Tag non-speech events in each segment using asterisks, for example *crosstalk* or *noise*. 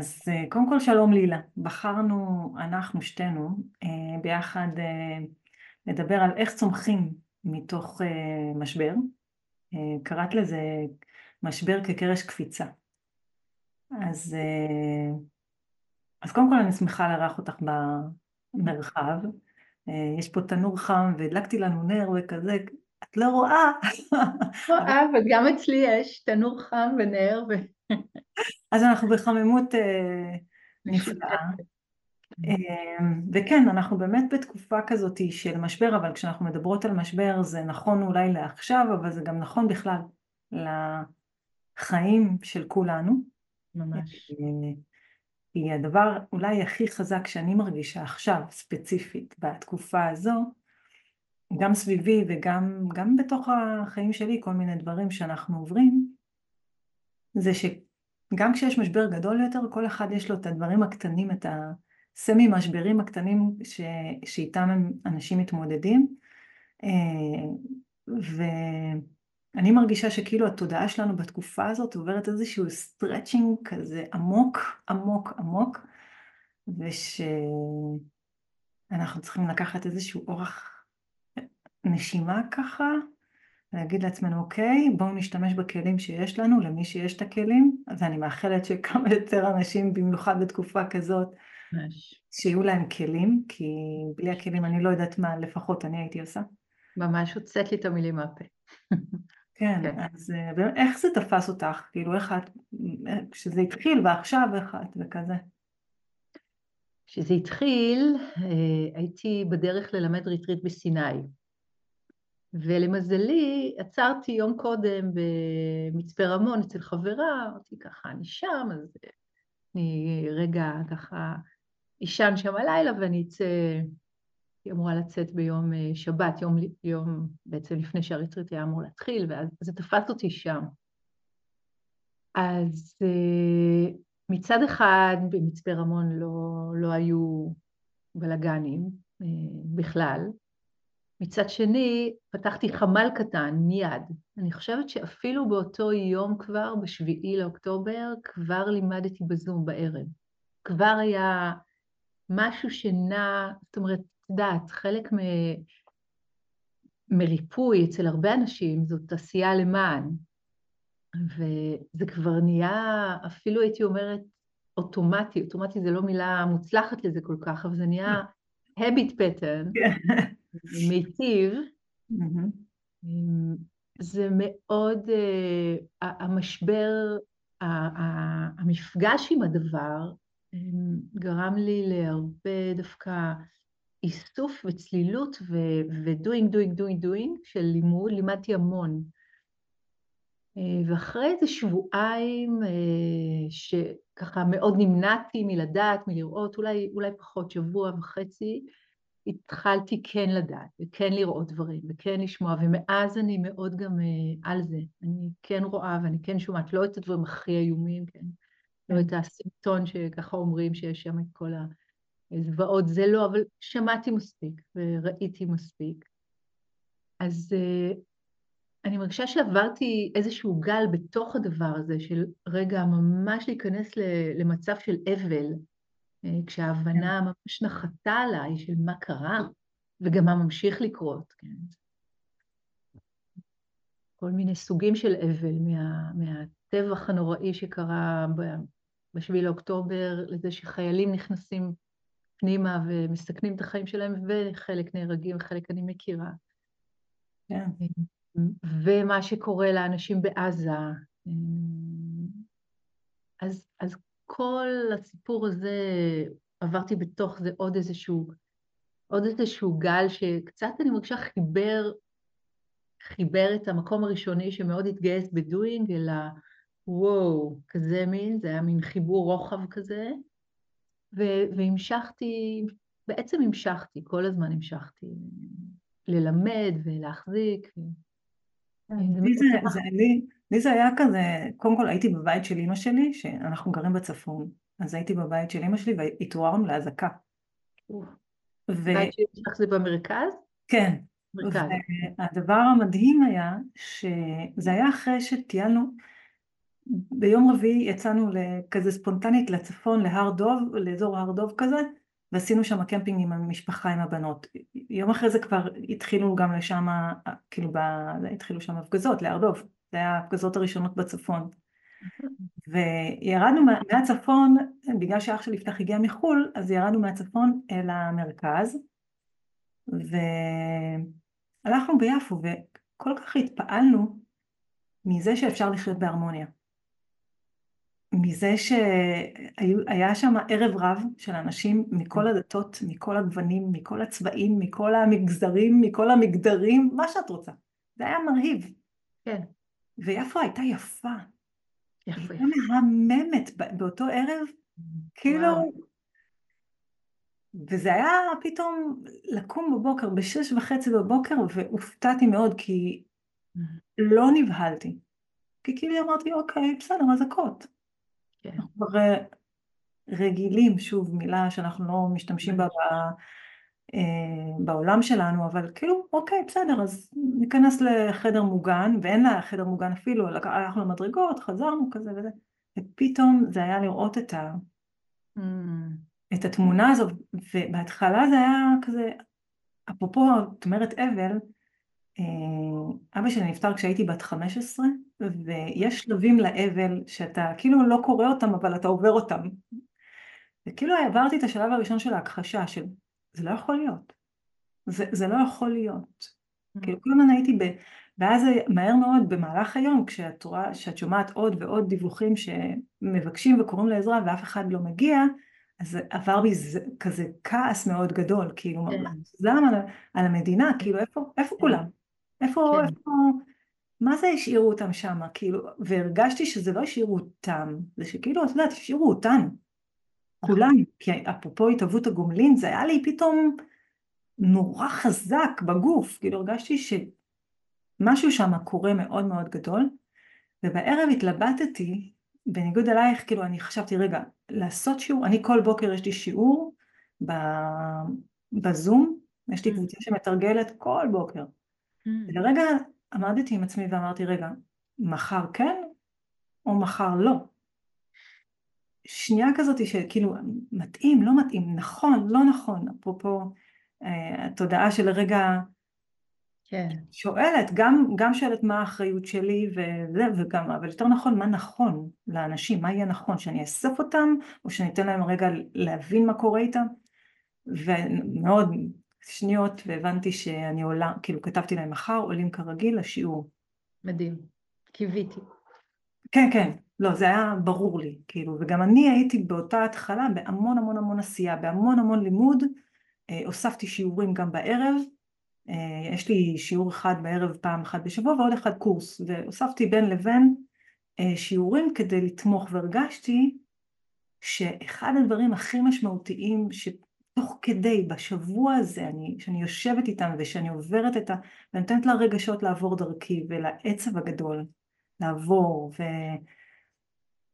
אז אה, קודם כל שלום לילה, בחרנו אנחנו שתינו אה, ביחד אה, לדבר על איך צומחים מתוך משבר, קראת לזה משבר כקרש קפיצה. אז, אז קודם כל אני שמחה לארח אותך במרחב, יש פה תנור חם והדלקתי לנו נר וכזה, את לא רואה. רואה, וגם אצלי יש תנור חם ונר. אז אנחנו בחממות אה, נפלאה. *laughs* אה, וכן, אנחנו באמת בתקופה כזאת של משבר, אבל כשאנחנו מדברות על משבר זה נכון אולי לעכשיו, אבל זה גם נכון בכלל לחיים של כולנו. ממש. אה, כי הדבר אולי הכי חזק שאני מרגישה עכשיו, ספציפית, בתקופה הזו, גם סביבי וגם גם בתוך החיים שלי, כל מיני דברים שאנחנו עוברים, זה שגם כשיש משבר גדול יותר, כל אחד יש לו את הדברים הקטנים, את הסמי משברים הקטנים ש... שאיתם אנשים מתמודדים. אה, ואני מרגישה שכאילו התודעה שלנו בתקופה הזאת עוברת איזשהו stretching כזה עמוק, עמוק, עמוק, ושאנחנו צריכים לקחת איזשהו אורח נשימה ככה, להגיד לעצמנו, אוקיי, בואו נשתמש בכלים שיש לנו, למי שיש את הכלים, אז אני מאחלת שכמה *laughs* יותר אנשים, במיוחד בתקופה כזאת, ממש. שיהיו להם כלים, כי בלי הכלים אני לא יודעת מה לפחות אני הייתי עושה. ממש הוצאת לי את המילים מהפה. כן, כן, אז אה, איך זה תפס אותך? כאילו, איך את, כשזה התחיל ועכשיו איך את וכזה? כשזה התחיל, אה, הייתי בדרך ללמד ריטריט בסיני. ולמזלי, עצרתי יום קודם במצפה רמון אצל חברה, אמרתי ככה, אני שם, אז אני רגע ככה אשן שם הלילה ואני אצא, היא אמורה לצאת ביום אה, שבת, יום, יום בעצם לפני שהריטריט היה אמור להתחיל, ואז זה תפס אותי שם. אז אה, מצד אחד במצפה רמון לא, לא היו בלאגנים אה, בכלל, מצד שני, פתחתי חמ"ל קטן מיד. אני חושבת שאפילו באותו יום כבר, בשביעי לאוקטובר, כבר לימדתי בזום בערב. כבר היה משהו שנע, זאת אומרת, את יודעת, חלק מ... מריפוי אצל הרבה אנשים זאת עשייה למען. וזה כבר נהיה, אפילו הייתי אומרת, אוטומטי, אוטומטי זה לא מילה מוצלחת לזה כל כך, אבל זה נהיה habit pattern. מיטיב, זה מאוד, אה, המשבר, המפגש עם הדבר גרם לי להרבה דווקא איסוף וצלילות ו-doing, doing, doing, doing של לימוד, לימדתי המון. אה, ואחרי איזה שבועיים אה, שככה מאוד נמנעתי מלדעת, מלראות, אולי, אולי פחות, שבוע וחצי, התחלתי כן לדעת, וכן לראות דברים, וכן לשמוע, ומאז אני מאוד גם uh, על זה. אני כן רואה ואני כן שומעת, לא את הדברים הכי איומים, כן? לא כן. את הסרטון שככה אומרים שיש שם את כל הזוועות, זה לא, אבל שמעתי מספיק וראיתי מספיק. אז uh, אני מרגישה שעברתי איזשהו גל בתוך הדבר הזה, של רגע ממש להיכנס למצב של אבל, אה, כשההבנה כן. ממש נחתה עליי של מה קרה, וגם מה ממשיך לקרות, כן. כל מיני סוגים של אבל, מה, מהטבח הנוראי שקרה ב-7 לאוקטובר, לזה שחיילים נכנסים פנימה ומסכנים את החיים שלהם, וחלק נהרגים, וחלק אני מכירה. כן. ומה שקורה לאנשים בעזה. אה, אז, אז כל הסיפור הזה, עברתי בתוך זה עוד איזשהו, עוד איזשהו גל שקצת אני מרגישה חיבר, חיבר את המקום הראשוני שמאוד התגייס בדואינג, אלא וואו, כזה מין, זה היה מין חיבור רוחב כזה, ו- והמשכתי, בעצם המשכתי, כל הזמן המשכתי ללמד ולהחזיק. לי זה, זה, לי, זה היה כזה, קודם כל הייתי בבית של אימא שלי, שאנחנו גרים בצפון, אז הייתי בבית של אימא שלי והתעוררנו לאזעקה. בית שלך זה במרכז? כן. מרכז. והדבר המדהים היה שזה היה אחרי שטיילנו ביום רביעי יצאנו כזה ספונטנית לצפון, להר דוב, לאזור הר דוב כזה, ועשינו שם קמפינג עם המשפחה, עם הבנות. יום אחרי זה כבר התחילו גם לשם, כאילו ב... התחילו שם הפגזות, להר דוב. זה היה ההפגזות הראשונות בצפון. וירדנו מהצפון, בגלל שאח שלי יפתח הגיע מחו"ל, אז ירדנו מהצפון אל המרכז, והלכנו ביפו, וכל כך התפעלנו מזה שאפשר לחיות בהרמוניה. מזה שהיה שם ערב רב של אנשים מכל הדתות, מכל הגוונים, מכל הצבעים, מכל המגזרים, מכל המגדרים, מה שאת רוצה. זה היה מרהיב. כן. ויפו הייתה יפה. יפה. הייתה מהממת באותו ערב, כאילו... וזה היה פתאום לקום בבוקר, בשש וחצי בבוקר, והופתעתי מאוד, כי לא נבהלתי. כי כאילו אמרתי, אוקיי, בסדר, אזעקות. כן. אנחנו כבר אה, רגילים, שוב, מילה שאנחנו לא משתמשים בה אה, בעולם שלנו, אבל כאילו, אוקיי, בסדר, אז ניכנס לחדר מוגן, ואין לה חדר מוגן אפילו, הלכנו למדרגות, חזרנו כזה וזה, ופתאום זה היה לראות את, ה... mm. את התמונה הזאת, ובהתחלה זה היה כזה, אפרופו, את אומרת אבל, אבא שלי נפטר כשהייתי בת 15, ויש שלבים לאבל שאתה כאילו לא קורא אותם, אבל אתה עובר אותם. וכאילו עברתי את השלב הראשון של ההכחשה, של זה לא יכול להיות. זה, זה לא יכול להיות. Mm-hmm. כאילו כל הזמן הייתי ב... ואז מהר מאוד במהלך היום, כשאת רואה, כשאת שומעת עוד ועוד דיווחים שמבקשים וקוראים לעזרה ואף אחד לא מגיע, אז עבר בי זה, כזה כעס מאוד גדול, כאילו, yeah. כן. זעם על, על המדינה, כאילו, איפה, איפה yeah. כולם? איפה, כן. איפה, מה זה השאירו אותם שם? כאילו, והרגשתי שזה לא השאירו אותם, זה שכאילו, את יודעת, השאירו אותנו. כולם, כי אפרופו התהוות הגומלין, זה היה לי פתאום נורא חזק בגוף, כאילו הרגשתי שמשהו שם קורה מאוד מאוד גדול, ובערב התלבטתי, בניגוד אלייך, כאילו אני חשבתי, רגע, לעשות שיעור, אני כל בוקר יש לי שיעור בזום, יש לי mm. קבוצה שמתרגלת כל בוקר. Mm. ולרגע עמדתי עם עצמי ואמרתי, רגע, מחר כן או מחר לא? שנייה כזאת שכאילו מתאים, לא מתאים, נכון, לא נכון, אפרופו אה, התודעה של הרגע כן. שואלת, גם, גם שואלת מה האחריות שלי וזה, וגם, אבל יותר נכון, מה נכון לאנשים, מה יהיה נכון, שאני אאסוף אותם, או שאני אתן להם רגע להבין מה קורה איתם, ומאוד שניות, והבנתי שאני עולה, כאילו כתבתי להם מחר, עולים כרגיל לשיעור. מדהים, קיוויתי. כן, כן, לא, זה היה ברור לי, כאילו, וגם אני הייתי באותה התחלה בהמון המון המון עשייה, בהמון המון לימוד, אה, הוספתי שיעורים גם בערב, אה, יש לי שיעור אחד בערב פעם אחת בשבוע ועוד אחד קורס, והוספתי בין לבין אה, שיעורים כדי לתמוך, והרגשתי שאחד הדברים הכי משמעותיים שתוך כדי, בשבוע הזה, אני, שאני יושבת איתם ושאני עוברת את ה... ונותנת לרגשות לעבור דרכי ולעצב הגדול לעבור, ו...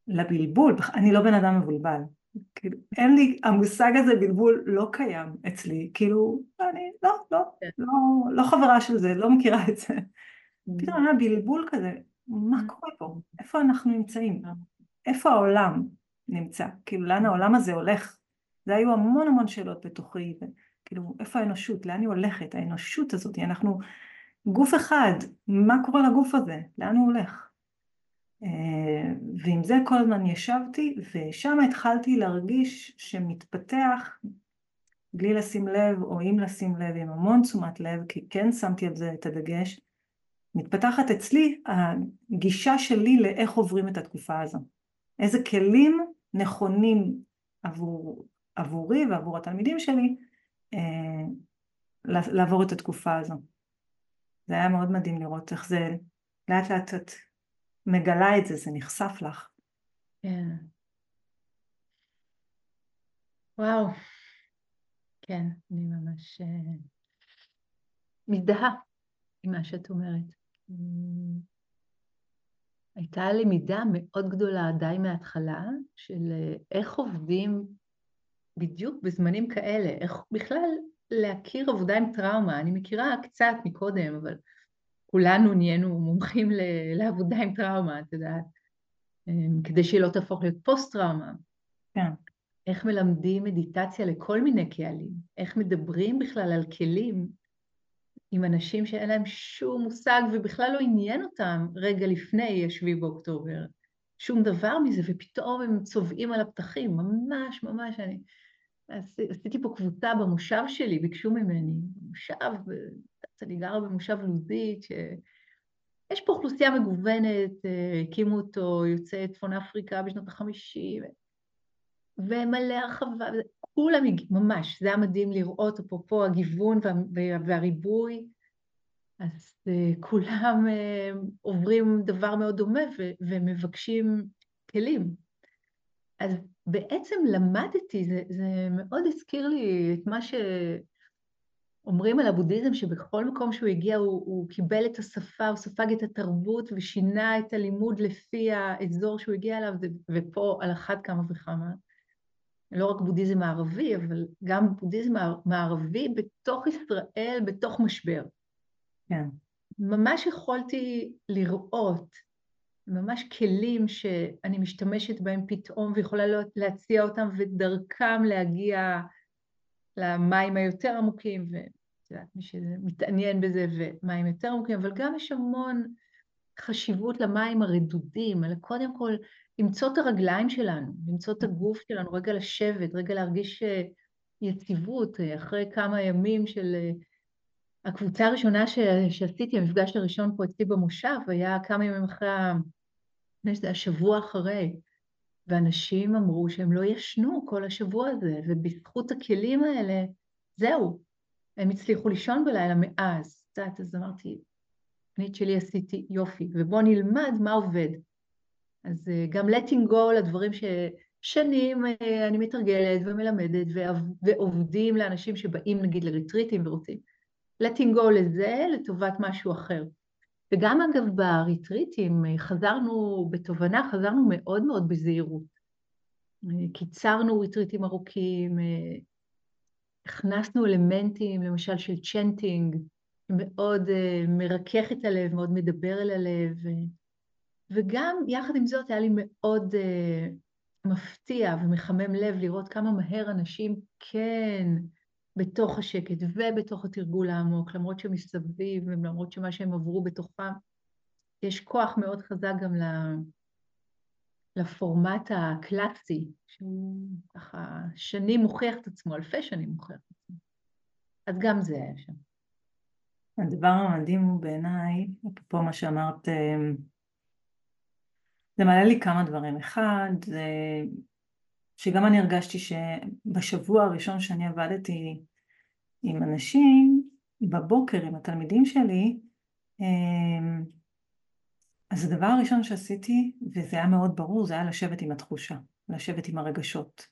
לבלבול, אני לא בן אדם מבולבל, כאילו, אין לי, המושג הזה בלבול לא קיים אצלי, כאילו, אני לא, לא, כן. לא, לא חברה של זה, לא מכירה את זה. Mm. פתאום היה בלבול כזה, מה mm. קורה פה? איפה אנחנו נמצאים? mm. איפה העולם נמצא? כאילו, לאן העולם הזה הולך? זה היו המון המון שאלות בתוכי, כאילו, איפה האנושות? לאן היא הולכת? האנושות הזאת, אנחנו גוף אחד, מה קורה לגוף הזה? לאן הוא הולך? אה, ועם זה כל הזמן ישבתי, ושם התחלתי להרגיש שמתפתח, בלי לשים לב או עם לשים לב, עם המון תשומת לב, כי כן שמתי על זה את הדגש, מתפתחת אצלי הגישה שלי לאיך עוברים את התקופה הזו. איזה כלים נכונים עבור, עבורי ועבור התלמידים שלי אה, לעבור את התקופה הזו. זה היה מאוד מדהים לראות איך זה לאט לאט את מגלה את זה, זה נחשף לך. כן. וואו. כן, אני ממש אה, מזדהה עם מה שאת אומרת. הייתה למידה מאוד גדולה די מההתחלה של אה, איך עובדים בדיוק בזמנים כאלה, איך בכלל להכיר עבודה עם טראומה. אני מכירה קצת מקודם, אבל כולנו נהיינו מומחים לעבודה עם טראומה, את יודעת. אמ, כדי שהיא לא תהפוך להיות פוסט-טראומה. כן. איך מלמדים מדיטציה לכל מיני קהלים, איך מדברים בכלל על כלים עם אנשים שאין להם שום מושג ובכלל לא עניין אותם רגע לפני השביעי באוקטובר, שום דבר מזה, ופתאום הם צובעים על הפתחים, ממש ממש, אני... עשיתי פה קבוצה במושב שלי, ביקשו ממני, במושב, אני גרה במושב לוזית, שיש פה אוכלוסייה מגוונת, אה, הקימו אותו יוצאי צפון אפריקה בשנות החמישים, ומלא הרחבה, כולם ממש, זה היה מדהים לראות, אפרופו הגיוון וה, והריבוי, אז uh, כולם uh, עוברים דבר מאוד דומה ומבקשים כלים. אז בעצם למדתי, זה, זה מאוד הזכיר לי את מה שאומרים על הבודהיזם, שבכל מקום שהוא הגיע הוא, הוא קיבל את השפה, הוא ספג את התרבות ושינה את הלימוד לפי האזור שהוא הגיע אליו, ופה על אחת כמה וכמה. לא רק בודהיזם מערבי, אבל גם בודהיזם מערבי בתוך ישראל, בתוך משבר. כן. ממש יכולתי לראות ממש כלים שאני משתמשת בהם פתאום ויכולה להציע אותם ודרכם להגיע למים היותר עמוקים, ואת יודעת, מי שמתעניין בזה, ומים יותר עמוקים, אבל גם יש המון חשיבות למים הרדודים, אלא קודם כל למצוא את הרגליים שלנו, למצוא את הגוף שלנו, רגע לשבת, רגע להרגיש אה, יציבות, אה, אחרי כמה ימים של... אה, הקבוצה הראשונה ש... שעשיתי, המפגש הראשון פה אצלי במושב, היה כמה ימים אחרי, זה השבוע אחרי, ואנשים אמרו שהם לא ישנו כל השבוע הזה, ובזכות הכלים האלה, זהו, הם הצליחו לישון בלילה מאז. את יודעת, אז אמרתי, תוכנית שלי עשיתי יופי, ובואו נלמד מה עובד. אז אה, גם letting go לדברים ששנים אה, אני מתרגלת ומלמדת ועובדים לאנשים שבאים נגיד לריטריטים ורוצים. letting go לזה לטובת משהו אחר. וגם אגב בריטריטים אה, חזרנו בתובנה, חזרנו מאוד מאוד בזהירות. קיצרנו ריטריטים ארוכים, הכנסנו אלמנטים למשל של צ'נטינג, מאוד מרכך את הלב, מאוד מדבר אל הלב. וגם יחד עם זאת היה לי מאוד מפתיע ומחמם לב לראות כמה מהר אנשים כן בתוך השקט ובתוך התרגול העמוק, למרות שמסביב ולמרות שמה שהם עברו בתוכם, יש כוח מאוד חזק גם לפורמט הקלאסי, שהוא ככה שנים מוכיח את עצמו, אלפי שנים מוכיח את עצמו. אז גם זה היה שם. הדבר המדהים הוא בעיניי, אפרופו מה שאמרת, אה, זה מעלה לי כמה דברים. אחד, זה שגם אני הרגשתי שבשבוע הראשון שאני עבדתי עם אנשים, בבוקר עם התלמידים שלי, אמ, אז הדבר הראשון שעשיתי, וזה היה מאוד ברור, זה היה לשבת עם התחושה, לשבת עם הרגשות.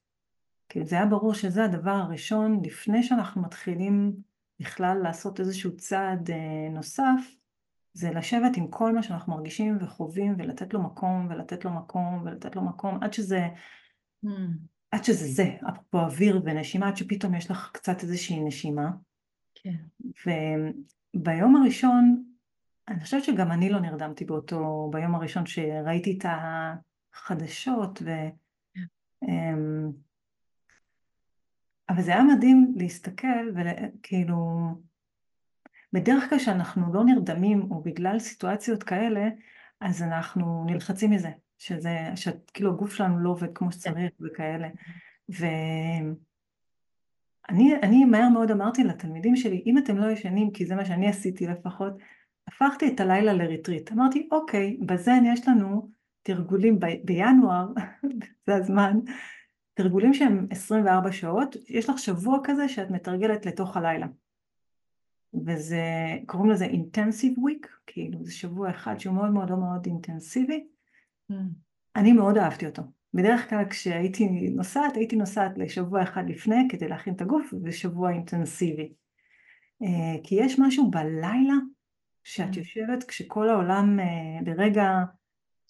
כי זה היה ברור שזה הדבר הראשון, לפני שאנחנו מתחילים בכלל לעשות איזשהו צעד אה, נוסף, זה לשבת עם כל מה שאנחנו מרגישים וחווים ולתת לו מקום ולתת לו מקום ולתת לו מקום עד שזה. עד שזה זה, אפרופו אוויר ונשימה, עד שפתאום יש לך קצת איזושהי נשימה. כן. וביום הראשון, אני חושבת שגם אני לא נרדמתי באותו, ביום הראשון שראיתי את החדשות ו... כן. אמ, אבל זה היה מדהים להסתכל וכאילו בדרך כלל כשאנחנו לא נרדמים או בגלל סיטואציות כאלה, אז אנחנו נלחצים מזה, שזה, שכאילו הגוף שלנו לא עובד כמו שצריך וכאלה. ואני מהר מאוד אמרתי לתלמידים שלי, אם אתם לא ישנים, כי זה מה שאני עשיתי לפחות, הפכתי את הלילה לריטריט. אמרתי, אוקיי, בזן יש לנו תרגולים ב- בינואר, *laughs* זה הזמן, תרגולים שהם 24 שעות, יש לך שבוע כזה שאת מתרגלת לתוך הלילה. וזה, קוראים לזה אינטנסיב וויק, כאילו זה שבוע אחד שהוא מאוד מאוד מאוד אינטנסיבי. אני מאוד אהבתי אותו. בדרך כלל כשהייתי נוסעת, הייתי נוסעת לשבוע אחד לפני כדי להכין את הגוף, ושבוע אינטנסיבי. אה, כי יש משהו בלילה שאת mm. יושבת כשכל העולם אה, לרגע,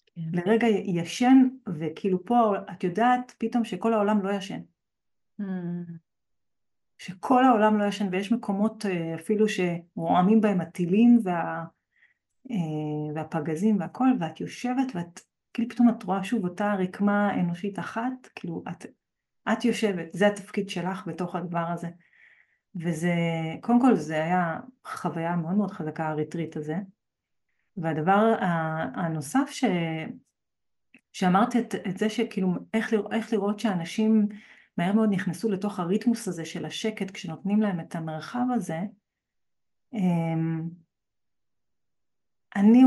כן. לרגע ישן, וכאילו פה את יודעת פתאום שכל העולם לא ישן. Mm. שכל העולם לא ישן ויש מקומות אה, אפילו שרועמים בהם הטילים וה, והפגזים והכל ואת יושבת ואת כאילו פתאום את רואה שוב אותה רקמה אנושית אחת, כאילו את, את יושבת, זה התפקיד שלך בתוך הדבר הזה. וזה, קודם כל זה היה חוויה מאוד מאוד חזקה הריטריט הזה. והדבר הנוסף ש... שאמרתי את, את זה שכאילו איך, לראות, איך לראות שאנשים מהר מאוד נכנסו לתוך הריתמוס הזה של השקט כשנותנים להם את המרחב הזה, אמ, אני,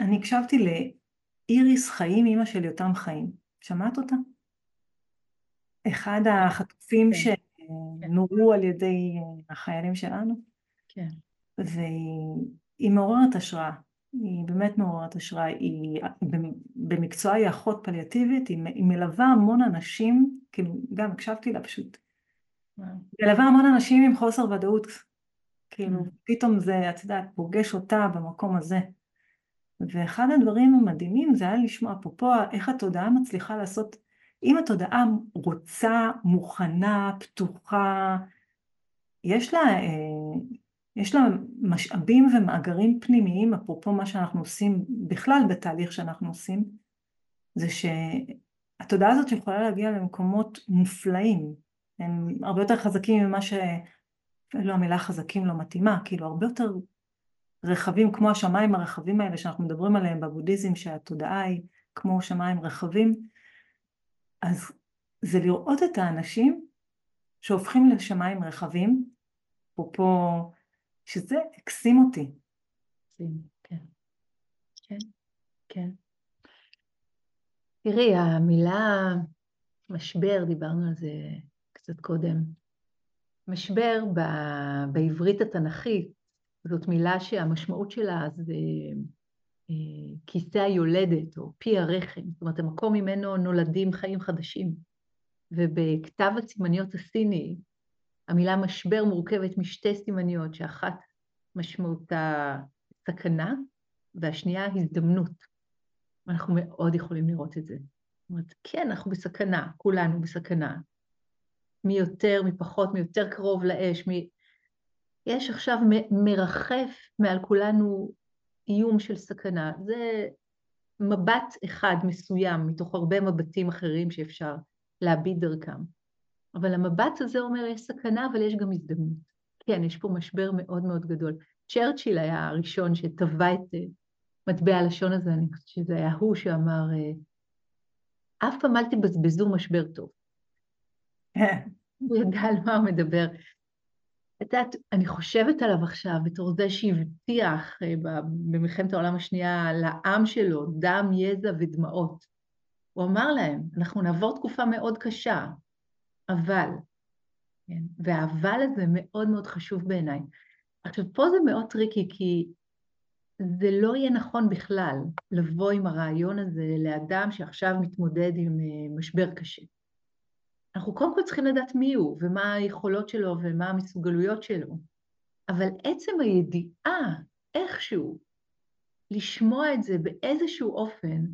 אני הקשבתי לאיריס חיים, אימא של יותם חיים. שמעת אותה? אחד החטופים כן. שנורו על ידי החיילים שלנו. כן. והיא מעוררת השראה. היא באמת מעוררת השראה, היא במקצוע היא אחות פליאטיבית, היא, היא מלווה המון אנשים, כאילו גם הקשבתי לה פשוט, היא מלווה המון אנשים עם חוסר ודאות, כאילו mm. פתאום זה, את יודעת, פוגש אותה במקום הזה. ואחד הדברים המדהימים זה היה לשמוע אפרופו איך התודעה מצליחה לעשות, אם התודעה רוצה, מוכנה, פתוחה, יש לה, אה, יש לה משאבים ומאגרים פנימיים, אפרופו מה שאנחנו עושים בכלל בתהליך שאנחנו עושים, זה שהתודעה הזאת יכולה להגיע למקומות מופלאים, הם הרבה יותר חזקים ממה ש... אפילו המילה חזקים לא מתאימה, כאילו הרבה יותר רחבים כמו השמיים הרחבים האלה שאנחנו מדברים עליהם בבודהיזם, שהתודעה היא כמו שמיים רחבים, אז זה לראות את האנשים שהופכים לשמיים רחבים, אפרופו שזה הקסים אותי. כן, כן, כן. תראי, המילה משבר, דיברנו על זה קצת קודם. משבר ב... בעברית התנ"כית, זאת מילה שהמשמעות שלה זה אה, כיסא היולדת או פי הרחם, זאת אומרת המקום ממנו נולדים חיים חדשים. ובכתב הסימניות הסיני המילה משבר מורכבת משתי סימניות, שאחת משמעותה סכנה, והשנייה הזדמנות. אנחנו מאוד יכולים לראות את זה. זאת אומרת, כן, אנחנו בסכנה, כולנו בסכנה. מי יותר, מי פחות, מי יותר קרוב לאש, מי... יש עכשיו מרחף מעל כולנו איום של סכנה. זה מבט אחד מסוים מתוך הרבה מבטים אחרים שאפשר להביט דרכם. אבל המבט הזה אומר, יש סכנה, אבל יש גם הזדמנות. כן, יש פה משבר מאוד מאוד גדול. צ'רצ'יל היה הראשון שטבע את אה, מטבע הלשון הזה, אני חושבת שזה היה הוא שאמר, אה, אף פעם אל תבזבזו משבר טוב. הוא ידע על מה הוא מדבר. את יודעת, אני חושבת עליו עכשיו בתור זה שהבטיח אה, במלחמת העולם השנייה לעם שלו דם, יזע ודמעות. הוא אמר להם, אנחנו נעבור תקופה מאוד קשה, אבל, כן? והאבל הזה מאוד מאוד חשוב בעיניי. עכשיו, פה זה מאוד tricky, כי זה לא יהיה נכון בכלל לבוא עם הרעיון הזה לאדם שעכשיו מתמודד עם אה, משבר קשה. אנחנו קודם כל צריכים לדעת מי הוא, ומה היכולות שלו, ומה המסוגלויות שלו. אבל עצם הידיעה, איכשהו, לשמוע את זה באיזשהו אופן,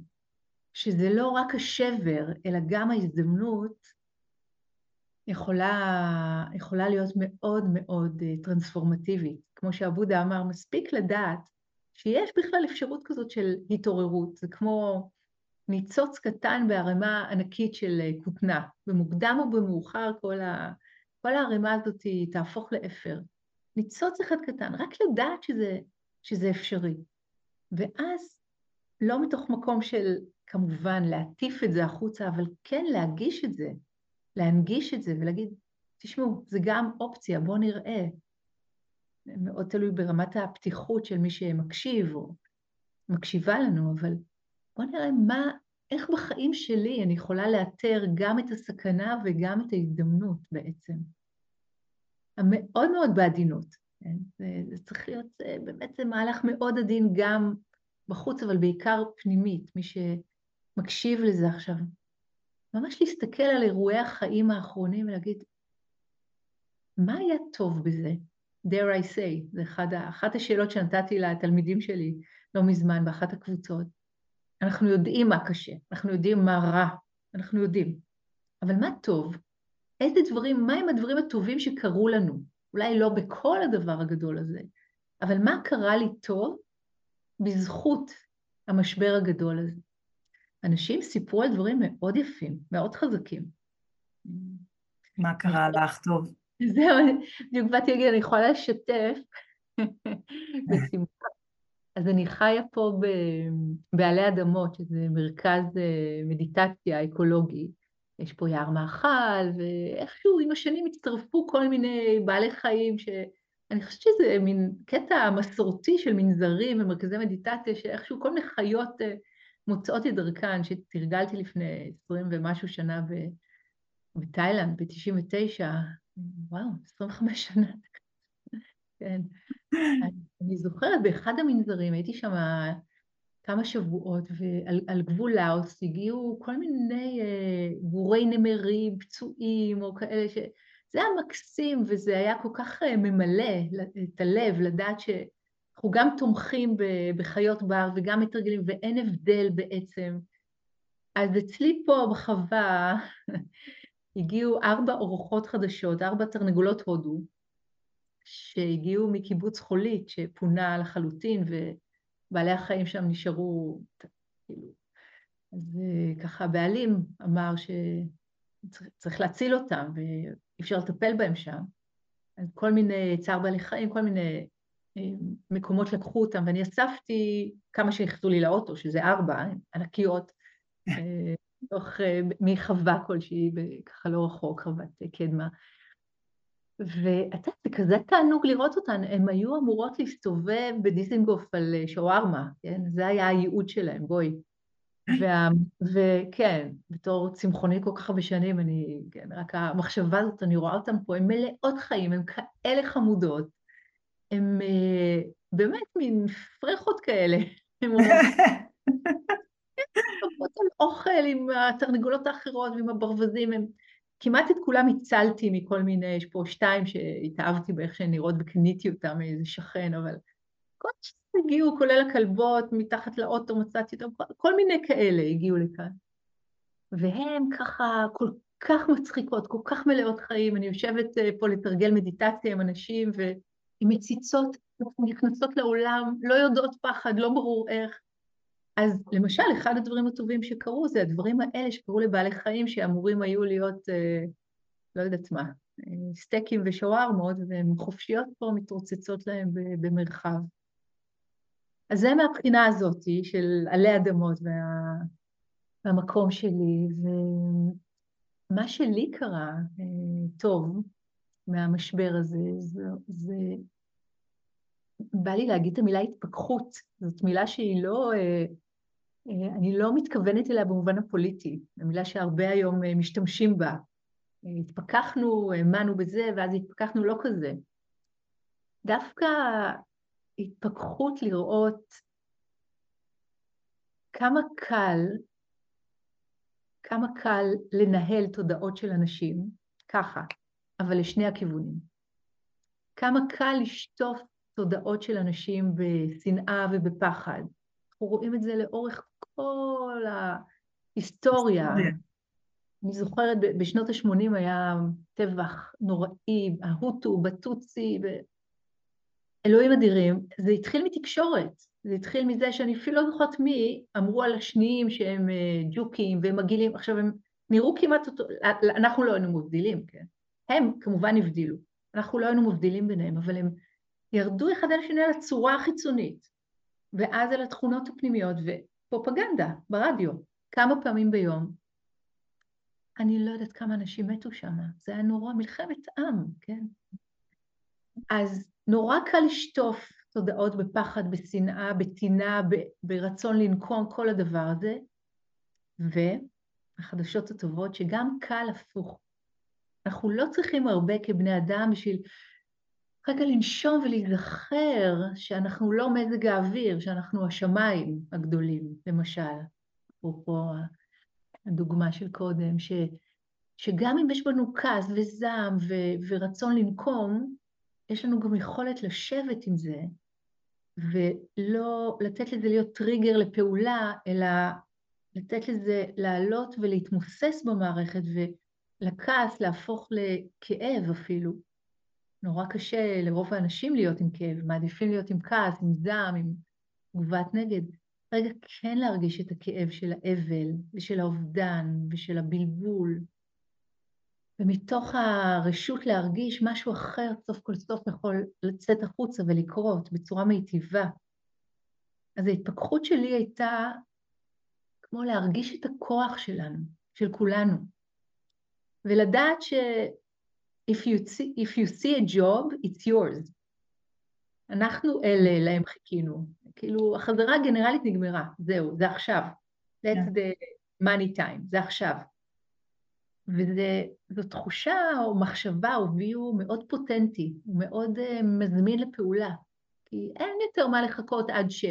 שזה לא רק השבר, אלא גם ההזדמנות, יכולה, יכולה להיות מאוד מאוד אה, טרנספורמטיבית. כמו שעבודה אמר, מספיק לדעת שיש בכלל אפשרות כזאת של התעוררות. זה כמו ניצוץ קטן בערימה ענקית של אה, כותנה. במוקדם או במאוחר כל, ה, כל הערימה הזאת תהפוך לאפר. ניצוץ אחד קטן, רק לדעת שזה, שזה אפשרי. ואז, לא מתוך מקום של כמובן להטיף את זה החוצה, אבל כן להגיש את זה, להנגיש את זה ולהגיד, תשמעו, זה גם אופציה, בואו נראה. מאוד תלוי ברמת הפתיחות של מי שמקשיב או מקשיבה לנו, אבל בואו נראה מה, איך בחיים שלי אני יכולה לאתר גם את הסכנה וגם את ההזדמנות בעצם. המאוד מאוד בעדינות. כן? זה, זה צריך להיות, זה, באמת זה מהלך מאוד עדין גם בחוץ, אבל בעיקר פנימית, מי שמקשיב לזה עכשיו. ממש להסתכל על אירועי החיים האחרונים ולהגיד, מה היה טוב בזה? dare I say, אחד, אחת השאלות שנתתי לתלמידים שלי לא מזמן באחת הקבוצות. אנחנו יודעים מה קשה, אנחנו יודעים מה רע, אנחנו יודעים. אבל מה טוב? איזה דברים, מה הם הדברים הטובים שקרו לנו? אולי לא בכל הדבר הגדול הזה, אבל מה קרה לי טוב בזכות המשבר הגדול הזה? אנשים סיפרו על דברים מאוד יפים, מאוד חזקים. מה קרה לך טוב? *laughs* זהו, בדיוק באתי להגיד, אני יכולה לשתף *laughs* בשמחה. אז אני חיה פה בעלי אדמות, שזה מרכז אה, מדיטציה אקולוגי. יש פה יער מאכל, ואיכשהו עם השנים הצטרפו כל מיני בעלי חיים, שאני חושבת שזה מין קטע מסורתי של מנזרים ומרכזי מדיטציה, שאיכשהו כל מיני חיות אה, מוצאות את דרכן, שתרגלתי לפני עשרים ומשהו שנה בתאילנד, ב-99, וואו, 25 שנה. כן. *laughs* אני זוכרת באחד המנזרים, הייתי שם כמה שבועות, ועל גבול לאוס הגיעו כל מיני אה, גורי נמרים, פצועים, או כאלה ש... זה היה מקסים, וזה היה כל כך אה, ממלא את הלב, לדעת שאנחנו גם תומכים בחיות בר וגם מתרגלים, ואין הבדל בעצם. אז אצלי פה בחווה *laughs* הגיעו ארבע אורחות חדשות, ארבע תרנגולות הודו, שהגיעו מקיבוץ חולית, שפונה לחלוטין, ובעלי החיים שם נשארו, כאילו... אז אה, ככה הבעלים אמר שצריך להציל אותם, ואי אפשר לטפל בהם שם. אז כל מיני צער בעלי חיים, כל מיני אה, מקומות לקחו אותם, ואני אספתי כמה שנכנסו לי לאוטו, שזה ארבע, ענקיות, אה, מתוך, מחווה כלשהי, ככה לא רחוק, חוות קדמה. ואתה זה כזה תענוג לראות אותן, הן היו אמורות להסתובב בדיזינגוף על אה, שווארמה, כן? זה היה הייעוד שלהן, בואי. וה... וכן, בתור צמחוני כל כך הרבה שנים, אני, כן, רק המחשבה הזאת, אני רואה אותן פה, הן מלאות חיים, הן כאלה חמודות, הן אה, באמת מין פרחות כאלה. הן עוברות על אוכל עם התרנגולות האחרות ועם הברווזים, הן כמעט את כולם הצלתי מכל מיני, יש פה שתיים שהתאהבתי באיך שהן נראות וקניתי אותן מאיזה שכן, אבל כל שהגיעו, כולל הכלבות, מתחת לאוטו מצאתי אותן, כל מיני כאלה הגיעו לכאן. והן ככה כל כך מצחיקות, כל כך מלאות חיים, אני יושבת אה, פה לתרגל מדיטציה עם אנשים, והן מציצות, נכנסות לעולם, לא יודעות פחד, לא ברור איך, אז למשל, אחד הדברים הטובים שקרו זה הדברים האלה שקרו לבעלי חיים שאמורים היו להיות, אה, לא יודעת מה, אה, סטייקים ושווארמות, והן חופשיות פה, מתרוצצות להם במרחב. אז זה מהבחינה הזאת של עלי אדמות וה... והמקום שלי, ומה שלי קרה אה, טוב מהמשבר הזה, זה, זה... בא לי להגיד את המילה התפכחות, זאת מילה שהיא לא... אה, אני לא מתכוונת אליה במובן הפוליטי, המילה שהרבה היום אה, משתמשים בה. אה, התפכחנו, האמנו בזה, ואז התפכחנו לא כזה. דווקא התפכחות לראות כמה קל, כמה קל לנהל תודעות של אנשים, ככה, אבל לשני הכיוונים. כמה קל לשטוף תודעות של אנשים בשנאה ובפחד. אנחנו רואים את זה לאורך כל ההיסטוריה. אני זוכרת, בשנות ה-80 היה טבח נוראי, ההוטו, בטוצי, ו... אלוהים אדירים. זה התחיל מתקשורת. זה התחיל מזה שאני אפילו לא זוכרת מי, אמרו על השניים שהם אה, ג'וקים והם מגעילים. עכשיו, הם נראו כמעט אותו, אנחנו לא היינו מבדילים, כן? הם כמובן הבדילו. אנחנו לא היינו מבדילים ביניהם, אבל הם ירדו אחד על השני על הצורה החיצונית, ואז על התכונות הפנימיות, פרופגנדה ברדיו, כמה פעמים ביום. אני לא יודעת כמה אנשים מתו שם, זה היה נורא, מלחמת עם, כן? אז נורא קל לשטוף תודעות בפחד, בשנאה, בטינה, ברצון לנקום, כל הדבר הזה, והחדשות הטובות שגם קל הפוך. אנחנו לא צריכים הרבה כבני אדם בשביל רגע לנשום ולהיזכר שאנחנו לא מזג האוויר, שאנחנו השמיים הגדולים, למשל. אפרופו הדוגמה של קודם, ש, שגם אם יש בנו כעס וזעם ו, ורצון לנקום, יש לנו גם יכולת לשבת עם זה, ולא לתת לזה להיות טריגר לפעולה, אלא לתת לזה לעלות ולהתמוסס במערכת, ולכעס להפוך לכאב אפילו. נורא קשה לרוב האנשים להיות עם כאב, מעדיפים להיות עם כעס, עם זעם, עם תגובת נגד. רגע כן להרגיש את הכאב של האבל ושל האובדן ושל הבלבול, ומתוך הרשות להרגיש משהו אחר סוף כל סוף יכול לצאת החוצה ולקרות בצורה מיטיבה. אז ההתפכחות שלי הייתה כמו להרגיש את הכוח שלנו, של כולנו, ולדעת ש- if you, see, if you see a job, it's yours. אנחנו אלה, להם חיכינו. כאילו, החזרה הגנרלית נגמרה, זהו, זה עכשיו. That's yeah. the money time, זה עכשיו. וזו תחושה או מחשבה או ויו מאוד פוטנטי, מאוד uh, מזמין לפעולה. כי אין יותר מה לחכות עד ש...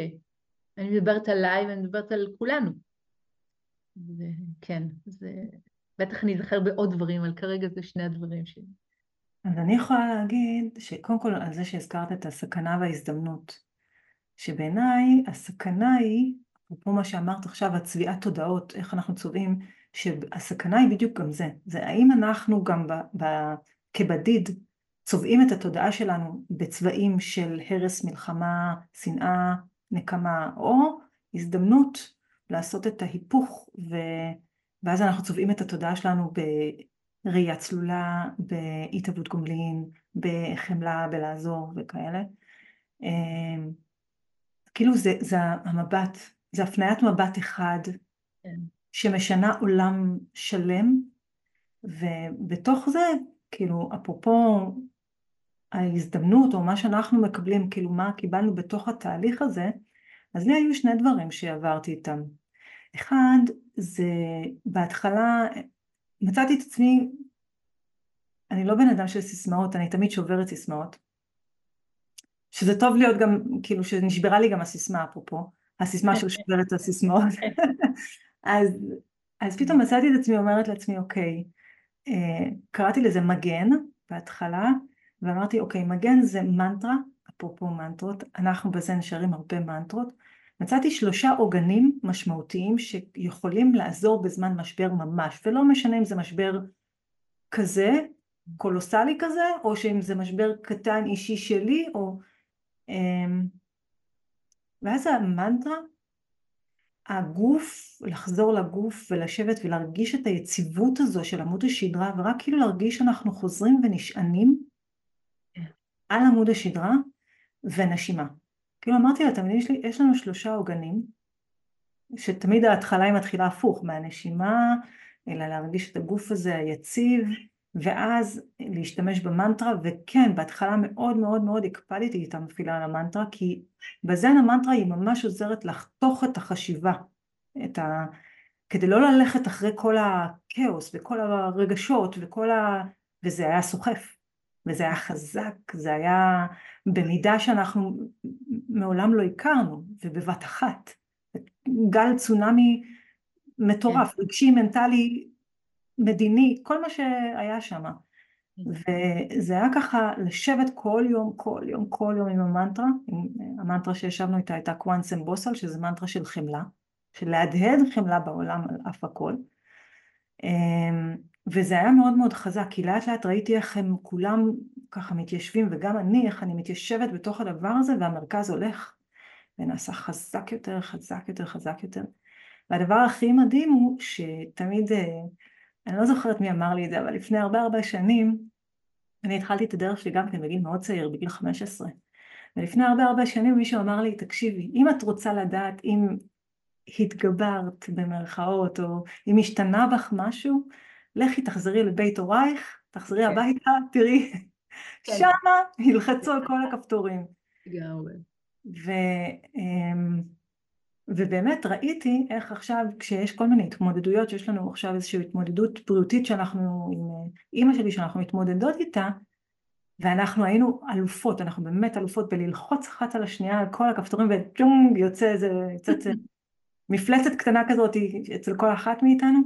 אני מדברת עליי ואני מדברת על כולנו. וכן, זה... בטח אני אזכר בעוד דברים, אבל כרגע זה שני הדברים שלי. אז אני יכולה להגיד שקודם כל על זה שהזכרת את הסכנה וההזדמנות, שבעיניי הסכנה היא, אפרופו מה שאמרת עכשיו, הצביעת תודעות, איך אנחנו צובעים, שהסכנה היא בדיוק גם זה, זה האם אנחנו גם ב, ב, כבדיד צובעים את התודעה שלנו בצבעים של הרס, מלחמה, שנאה, נקמה, או הזדמנות לעשות את ההיפוך, ו... ואז אנחנו צובעים את התודעה שלנו בראייה צלולה, בהתהוות גומלין, בחמלה, בלעזור וכאלה. אמ, כאילו זה, זה המבט, זה הפניית מבט אחד כן. שמשנה עולם שלם, ובתוך זה, כאילו, אפרופו ההזדמנות או מה שאנחנו מקבלים, כאילו מה קיבלנו בתוך התהליך הזה, אז לי היו שני דברים שעברתי איתם. אחד, זה בהתחלה מצאתי את עצמי, אני לא בן אדם של סיסמאות, אני תמיד שוברת סיסמאות. שזה טוב להיות גם, כאילו שנשברה לי גם הסיסמה אפרופו, הסיסמה של שוברת הסיסמאות. *laughs* אז, אז פתאום מצאתי את עצמי אומרת לעצמי, אוקיי, אה, קראתי לזה מגן בהתחלה, ואמרתי, אוקיי, מגן זה מנטרה, אפרופו מנטרות, אנחנו בזה נשארים הרבה מנטרות, מצאתי שלושה עוגנים משמעותיים שיכולים לעזור בזמן משבר ממש, ולא משנה אם זה משבר כזה, קולוסלי כזה, או שאם זה משבר קטן אישי שלי, או... אמ, ואז המנטרה, הגוף, לחזור לגוף ולשבת ולהרגיש את היציבות הזו של עמוד השדרה, ורק כאילו להרגיש שאנחנו חוזרים ונשענים כן. על עמוד השדרה ונשימה. כאילו אמרתי לתלמידים שלי, יש לנו שלושה עוגנים, שתמיד ההתחלה היא מתחילה הפוך, מהנשימה, אלא להרגיש את הגוף הזה היציב, ואז להשתמש במנטרה, וכן, בהתחלה מאוד מאוד מאוד הקפדתי את המפעילה על המנטרה, כי בזן המנטרה היא ממש עוזרת לחתוך את החשיבה, את ה... כדי לא ללכת אחרי כל הכאוס וכל הרגשות וכל ה... וזה היה סוחף. וזה היה חזק, זה היה במידה שאנחנו מעולם לא הכרנו, ובבת אחת. גל צונאמי מטורף, כן. רגשי, מנטלי, מדיני, כל מה שהיה שם. כן. וזה היה ככה לשבת כל יום, כל יום, כל יום עם המנטרה, עם המנטרה שישבנו איתה הייתה קוואנסם בוסל, שזה מנטרה של חמלה, של להדהד חמלה בעולם על אף הכל. וזה היה מאוד מאוד חזק, כי לאט לאט ראיתי איך הם כולם ככה מתיישבים, וגם אני, איך אני מתיישבת בתוך הדבר הזה, והמרכז הולך ונעשה חזק יותר, חזק יותר, חזק יותר. והדבר הכי מדהים הוא שתמיד, אה, אני לא זוכרת מי אמר לי את זה, אבל לפני הרבה הרבה שנים, אני התחלתי את הדרך שלי גם כן בגיל מאוד צעיר, בגיל 15. ולפני הרבה הרבה שנים מישהו אמר לי, תקשיבי, אם את רוצה לדעת אם התגברת במרכאות, או אם השתנה בך משהו, לכי תחזרי לבית הורייך, תחזרי כן. הביתה, תראי, *laughs* כן. שמה ילחצו על כל הכפתורים. ו, אמ, ובאמת ראיתי איך עכשיו כשיש כל מיני התמודדויות, שיש לנו עכשיו איזושהי התמודדות בריאותית שאנחנו, עם אה, אימא שלי שאנחנו מתמודדות איתה, ואנחנו היינו אלופות, אנחנו באמת אלופות בללחוץ אחת על השנייה על כל הכפתורים וג'ונג יוצא איזה, יוצא איזה *laughs* מפלצת קטנה כזאת אצל כל אחת מאיתנו,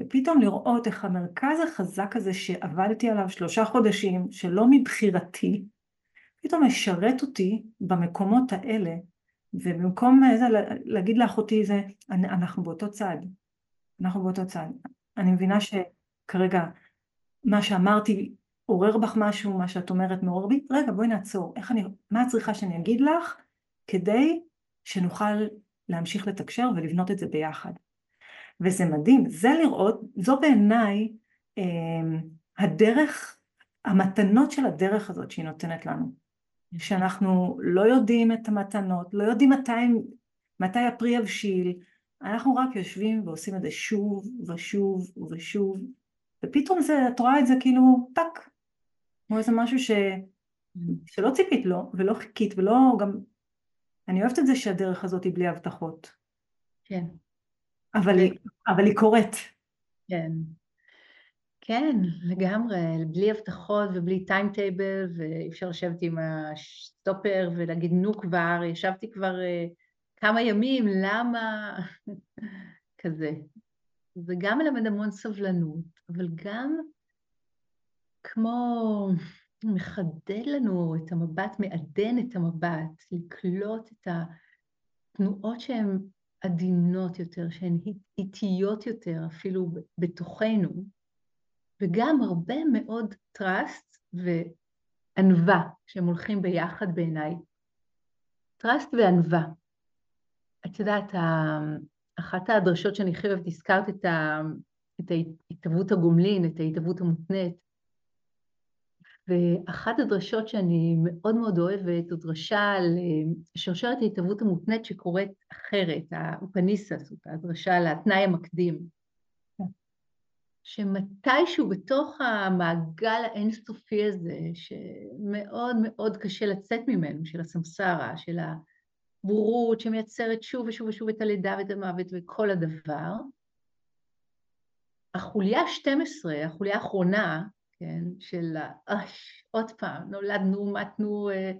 ופתאום לראות איך המרכז החזק הזה שעבדתי עליו שלושה חודשים, שלא מבחירתי, פתאום משרת אותי במקומות האלה, ובמקום איזה, להגיד לאחותי זה, אנחנו באותו צד, אנחנו באותו צד. אני מבינה שכרגע מה שאמרתי עורר בך משהו, מה שאת אומרת מעורר בי, רגע בואי נעצור, איך אני, מה את צריכה שאני אגיד לך כדי שנוכל להמשיך לתקשר ולבנות את זה ביחד. וזה מדהים, זה לראות, זו בעיניי אה, הדרך, המתנות של הדרך הזאת שהיא נותנת לנו. שאנחנו לא יודעים את המתנות, לא יודעים מתי, מתי הפרי יבשיל, אנחנו רק יושבים ועושים את זה שוב ושוב ושוב, ופתאום זה, את רואה את זה כאילו טאק, כמו איזה משהו ש, שלא ציפית לו ולא חיכית ולא גם, אני אוהבת את זה שהדרך הזאת היא בלי הבטחות. כן. אבל, אבל היא קורית. כן. כן, לגמרי, בלי הבטחות ובלי timetable, ואי אפשר לשבת עם הסטופר ולהגיד נו כבר, ישבתי כבר אה, כמה ימים, למה? *laughs* כזה. זה גם מלמד המון סבלנות, אבל גם כמו מחדד לנו את המבט, מעדן את המבט, לקלוט את התנועות שהן עדינות יותר, שהן איטיות יותר, אפילו בתוכנו, וגם הרבה מאוד trust וענווה, שהם הולכים ביחד בעיניי. trust וענווה. את יודעת, אחת הדרשות שאני אוהבת, הזכרת את ההתהוות הגומלין, את ההתהוות המותנית, ואחת הדרשות שאני מאוד מאוד אוהבת, זו דרשה על שרשרת ההתהוות המותנית שקורית אחרת, האופניסה, זאת הדרשה על התנאי המקדים. שמתישהו בתוך המעגל האינסופי הזה, שמאוד מאוד קשה לצאת ממנו, של הסמסרה, של הבורות שמייצרת שוב ושוב ושוב את הלידה ואת המוות וכל הדבר, החוליה ה-12, החוליה האחרונה, כן, של אש, עוד פעם, נולדנו, מתנו, אה,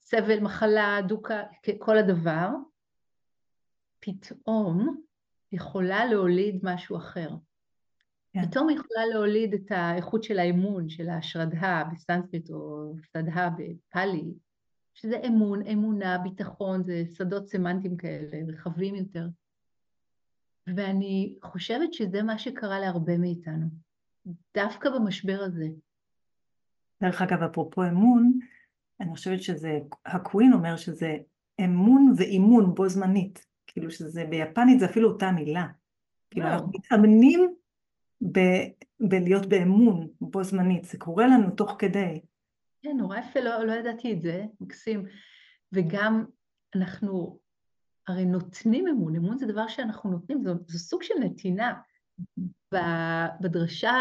סבל, מחלה, דוקה, כל הדבר, פתאום יכולה להוליד משהו אחר. כן. פתאום היא יכולה להוליד את האיכות של האמון, של השרדה בסנסקריט או שרדה בפאלי, שזה אמון, אמונה, ביטחון, זה שדות סמנטיים כאלה, רחבים יותר. ואני חושבת שזה מה שקרה להרבה מאיתנו, דווקא במשבר הזה. דרך אגב, אפרופו אמון, אני חושבת שזה, הקווין אומר שזה אמון ואימון בו זמנית, כאילו שזה ביפנית זה אפילו אותה מילה. כאילו אנחנו מתאמנים ב- בלהיות באמון בו זמנית, זה קורה לנו תוך כדי. כן, נורא יפה, לא, לא ידעתי את זה, מקסים. וגם אנחנו הרי נותנים אמון, אמון זה דבר שאנחנו נותנים, זה, זה סוג של נתינה. בדרשה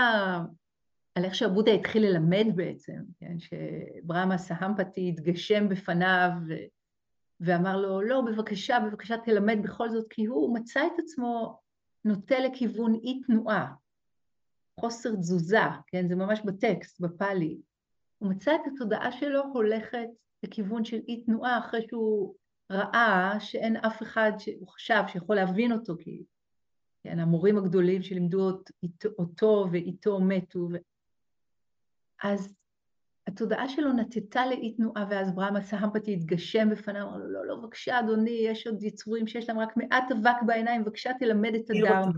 על איך שהבודה התחיל ללמד בעצם, כן, שברמה סהמפתי התגשם בפניו. ואמר לו, לא, בבקשה, בבקשה תלמד בכל זאת, כי הוא מצא את עצמו נוטה לכיוון אי תנועה, חוסר תזוזה, כן, זה ממש בטקסט, בפאלי. הוא מצא את התודעה שלו הולכת לכיוון של אי תנועה אחרי שהוא ראה שאין אף אחד שהוא חשב שיכול להבין אותו, כי כן, המורים הגדולים שלימדו אותו ואיתו מתו. ו... אז התודעה שלו נטטה לאי תנועה, ואז ברמה סהמפתי התגשם בפניו, אמר לו, לא, לא, בבקשה, אדוני, יש עוד יצורים שיש להם רק מעט אבק בעיניים, בבקשה, תלמד את הדם.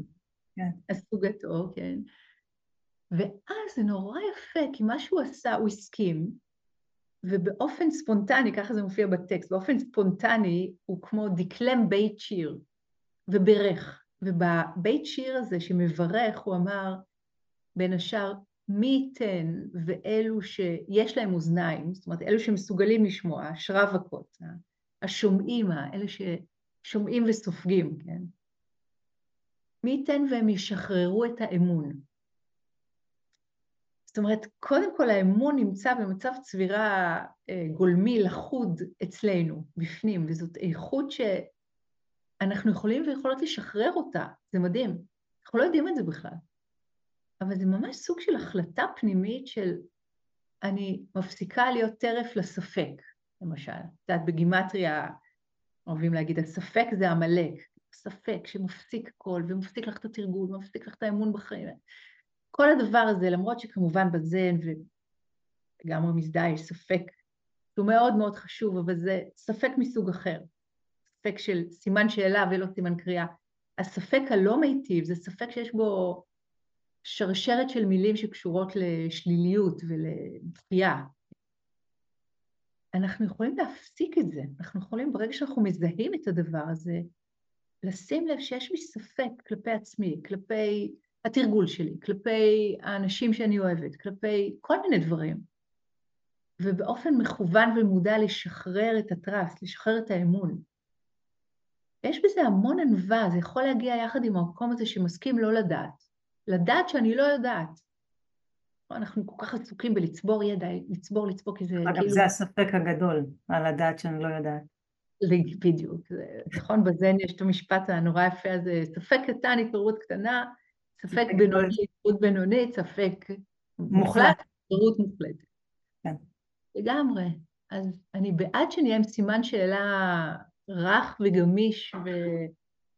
כן. הסוגתו, כן. ואז זה נורא יפה, כי מה שהוא עשה, הוא הסכים, ובאופן ספונטני, ככה זה מופיע בטקסט, באופן ספונטני הוא כמו דקלם בית שיר, וברך. ובבית שיר הזה שמברך, הוא אמר, בין השאר, מי ייתן ואלו שיש להם אוזניים, זאת אומרת, אלו שמסוגלים לשמוע, השרווקות, השומעים, אלה ששומעים וסופגים, כן? מי ייתן והם ישחררו את האמון. זאת אומרת, קודם כל האמון נמצא במצב צבירה אה, גולמי, לחוד אצלנו, בפנים, וזאת איכות שאנחנו יכולים ויכולות לשחרר אותה, זה מדהים. אנחנו לא יודעים את זה בכלל. אבל זה ממש סוג של החלטה פנימית של אני מפסיקה להיות טרף לספק, למשל. את יודעת, בגימטריה אוהבים להגיד, הספק זה עמלק. ספק שמפסיק הכל, ומפסיק לך את התרגול, ומפסיק לך את האמון בחיים. כל הדבר הזה, למרות שכמובן בזן וגם במסדה יש ספק שהוא מאוד מאוד חשוב, אבל זה ספק מסוג אחר. ספק של סימן שאלה ולא סימן קריאה. הספק הלא מיטיב זה ספק שיש בו שרשרת של מילים שקשורות לשליליות ולדחייה. אנחנו יכולים להפסיק את זה, אנחנו יכולים, ברגע שאנחנו מזהים את הדבר הזה, לשים לב שיש בי ספק כלפי עצמי, כלפי התרגול שלי, כלפי האנשים שאני אוהבת, כלפי כל מיני דברים, ובאופן מכוון ומודע לשחרר את הטראסט, לשחרר את האמון. יש בזה המון ענווה, זה יכול להגיע יחד עם המקום הזה שמסכים לא לדעת. לדעת שאני לא יודעת. אנחנו כל כך עסוקים בלצבור ידע, לצבור, לצבור, כי זה אגב, כאילו... זה הספק הגדול, על לדעת שאני לא יודעת. בדיוק, נכון, בזן יש את המשפט הנורא יפה הזה, ספק קטן, התעוררות קטנה, ספק בינוני, התעוררות בינונית, ספק מוחלט, התעוררות מוחלטת. כן. לגמרי. אז אני בעד שנהיה עם סימן שאלה רך וגמיש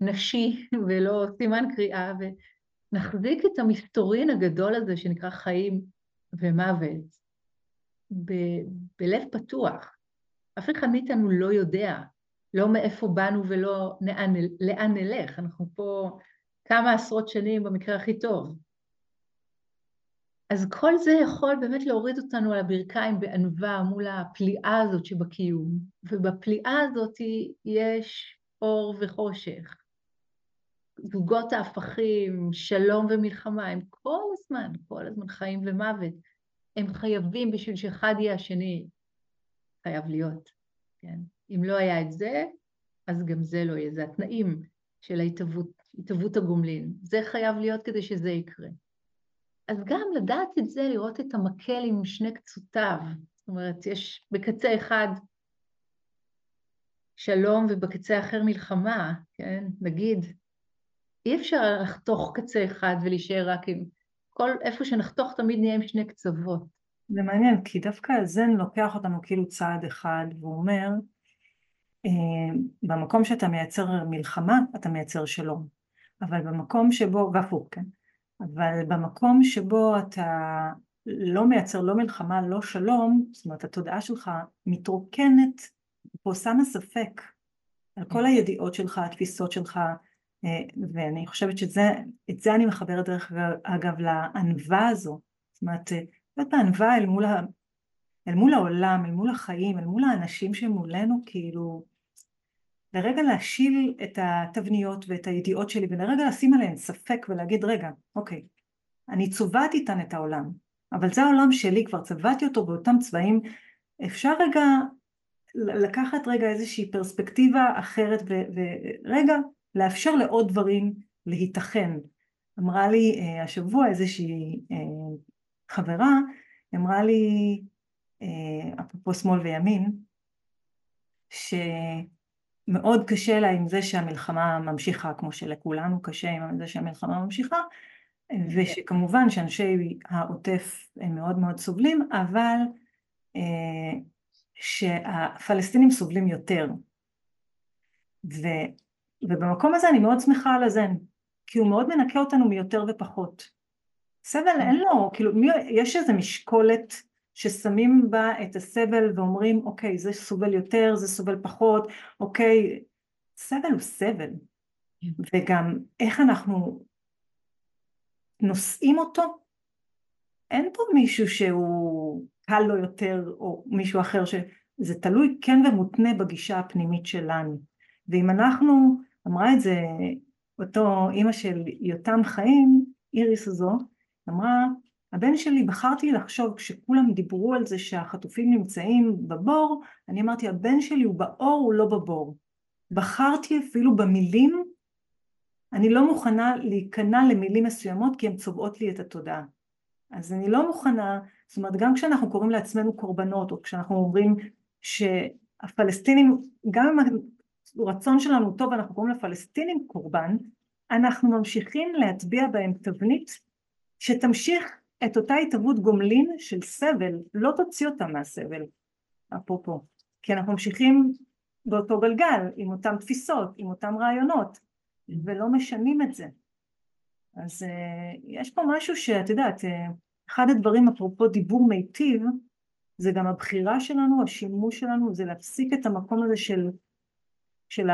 ונשי, ולא סימן קריאה, ונחזיק את המסתורין הגדול הזה שנקרא חיים ומוות ב- בלב פתוח. אף אחד מאיתנו לא יודע, לא מאיפה באנו ולא לאן, לאן נלך. אנחנו פה כמה עשרות שנים במקרה הכי טוב. אז כל זה יכול באמת להוריד אותנו על הברכיים בענווה מול הפליאה הזאת שבקיום, ובפליאה הזאת יש אור וחושך. זוגות ההפכים, שלום ומלחמה, הם כל הזמן, כל הזמן חיים ומוות. הם חייבים בשביל שאחד יהיה השני, חייב להיות, כן? אם לא היה את זה, אז גם זה לא יהיה, זה התנאים של ההתהוות, התהוות הגומלין. זה חייב להיות כדי שזה יקרה. אז גם לדעת את זה, לראות את המקל עם שני קצותיו. זאת אומרת, יש בקצה אחד שלום ובקצה אחר מלחמה, כן? נגיד, אי אפשר לחתוך קצה אחד ולהישאר רק עם... כל איפה שנחתוך תמיד נהיה עם שני קצוות. זה מעניין, כי דווקא הזן לוקח אותנו כאילו צעד אחד, והוא אומר, אה, במקום שאתה מייצר מלחמה, אתה מייצר שלום. אבל במקום שבו, והפוך, כן? אבל במקום שבו אתה לא מייצר לא מלחמה, לא שלום, זאת אומרת התודעה שלך מתרוקנת, פה שמה ספק על כל הידיעות שלך, התפיסות שלך, אה, ואני חושבת שאת זה אני מחברת דרך אגב לענווה הזו, זאת אומרת, זאת בענווה אל מול, ה, אל מול העולם, אל מול החיים, אל מול האנשים שמולנו, כאילו, לרגע להשיל את התבניות ואת הידיעות שלי ולרגע לשים עליהן ספק ולהגיד רגע אוקיי אני צובעתי איתן את העולם אבל זה העולם שלי כבר צבעתי אותו באותם צבעים אפשר רגע לקחת רגע איזושהי פרספקטיבה אחרת ורגע לאפשר לעוד דברים להיתכן אמרה לי אה, השבוע איזושהי אה, חברה אמרה לי אה, אפרופו שמאל וימין ש... מאוד קשה לה עם זה שהמלחמה ממשיכה, כמו שלכולנו קשה עם זה שהמלחמה ממשיכה, ושכמובן שאנשי העוטף הם מאוד מאוד סובלים, אבל אה, שהפלסטינים סובלים יותר. ו, ובמקום הזה אני מאוד שמחה על הזן, כי הוא מאוד מנקה אותנו מיותר ופחות. סבל אין לו, כאילו מי, יש איזה משקולת ששמים בה את הסבל ואומרים אוקיי זה סובל יותר זה סובל פחות אוקיי סבל הוא סבל. כן. וגם איך אנחנו נושאים אותו? אין פה מישהו שהוא קל לו יותר או מישהו אחר שזה תלוי כן ומותנה בגישה הפנימית שלנו. ואם אנחנו אמרה את זה אותו אימא של יותם חיים איריס הזו אמרה הבן שלי, בחרתי לחשוב, כשכולם דיברו על זה שהחטופים נמצאים בבור, אני אמרתי, הבן שלי הוא באור, הוא לא בבור. בחרתי אפילו במילים, אני לא מוכנה להיכנע למילים מסוימות כי הן צובעות לי את התודעה. אז אני לא מוכנה, זאת אומרת, גם כשאנחנו קוראים לעצמנו קורבנות, או כשאנחנו אומרים שהפלסטינים, גם אם הרצון שלנו טוב ואנחנו קוראים לפלסטינים קורבן, אנחנו ממשיכים להטביע בהם תבנית שתמשיך את אותה התהוות גומלין של סבל, לא תוציא אותה מהסבל, אפרופו, כי אנחנו ממשיכים באותו גלגל, עם אותן תפיסות, עם אותם רעיונות, ולא משנים את זה. אז uh, יש פה משהו שאת יודעת, uh, אחד הדברים אפרופו דיבור מיטיב, זה גם הבחירה שלנו, השימוש שלנו, זה להפסיק את המקום הזה של, של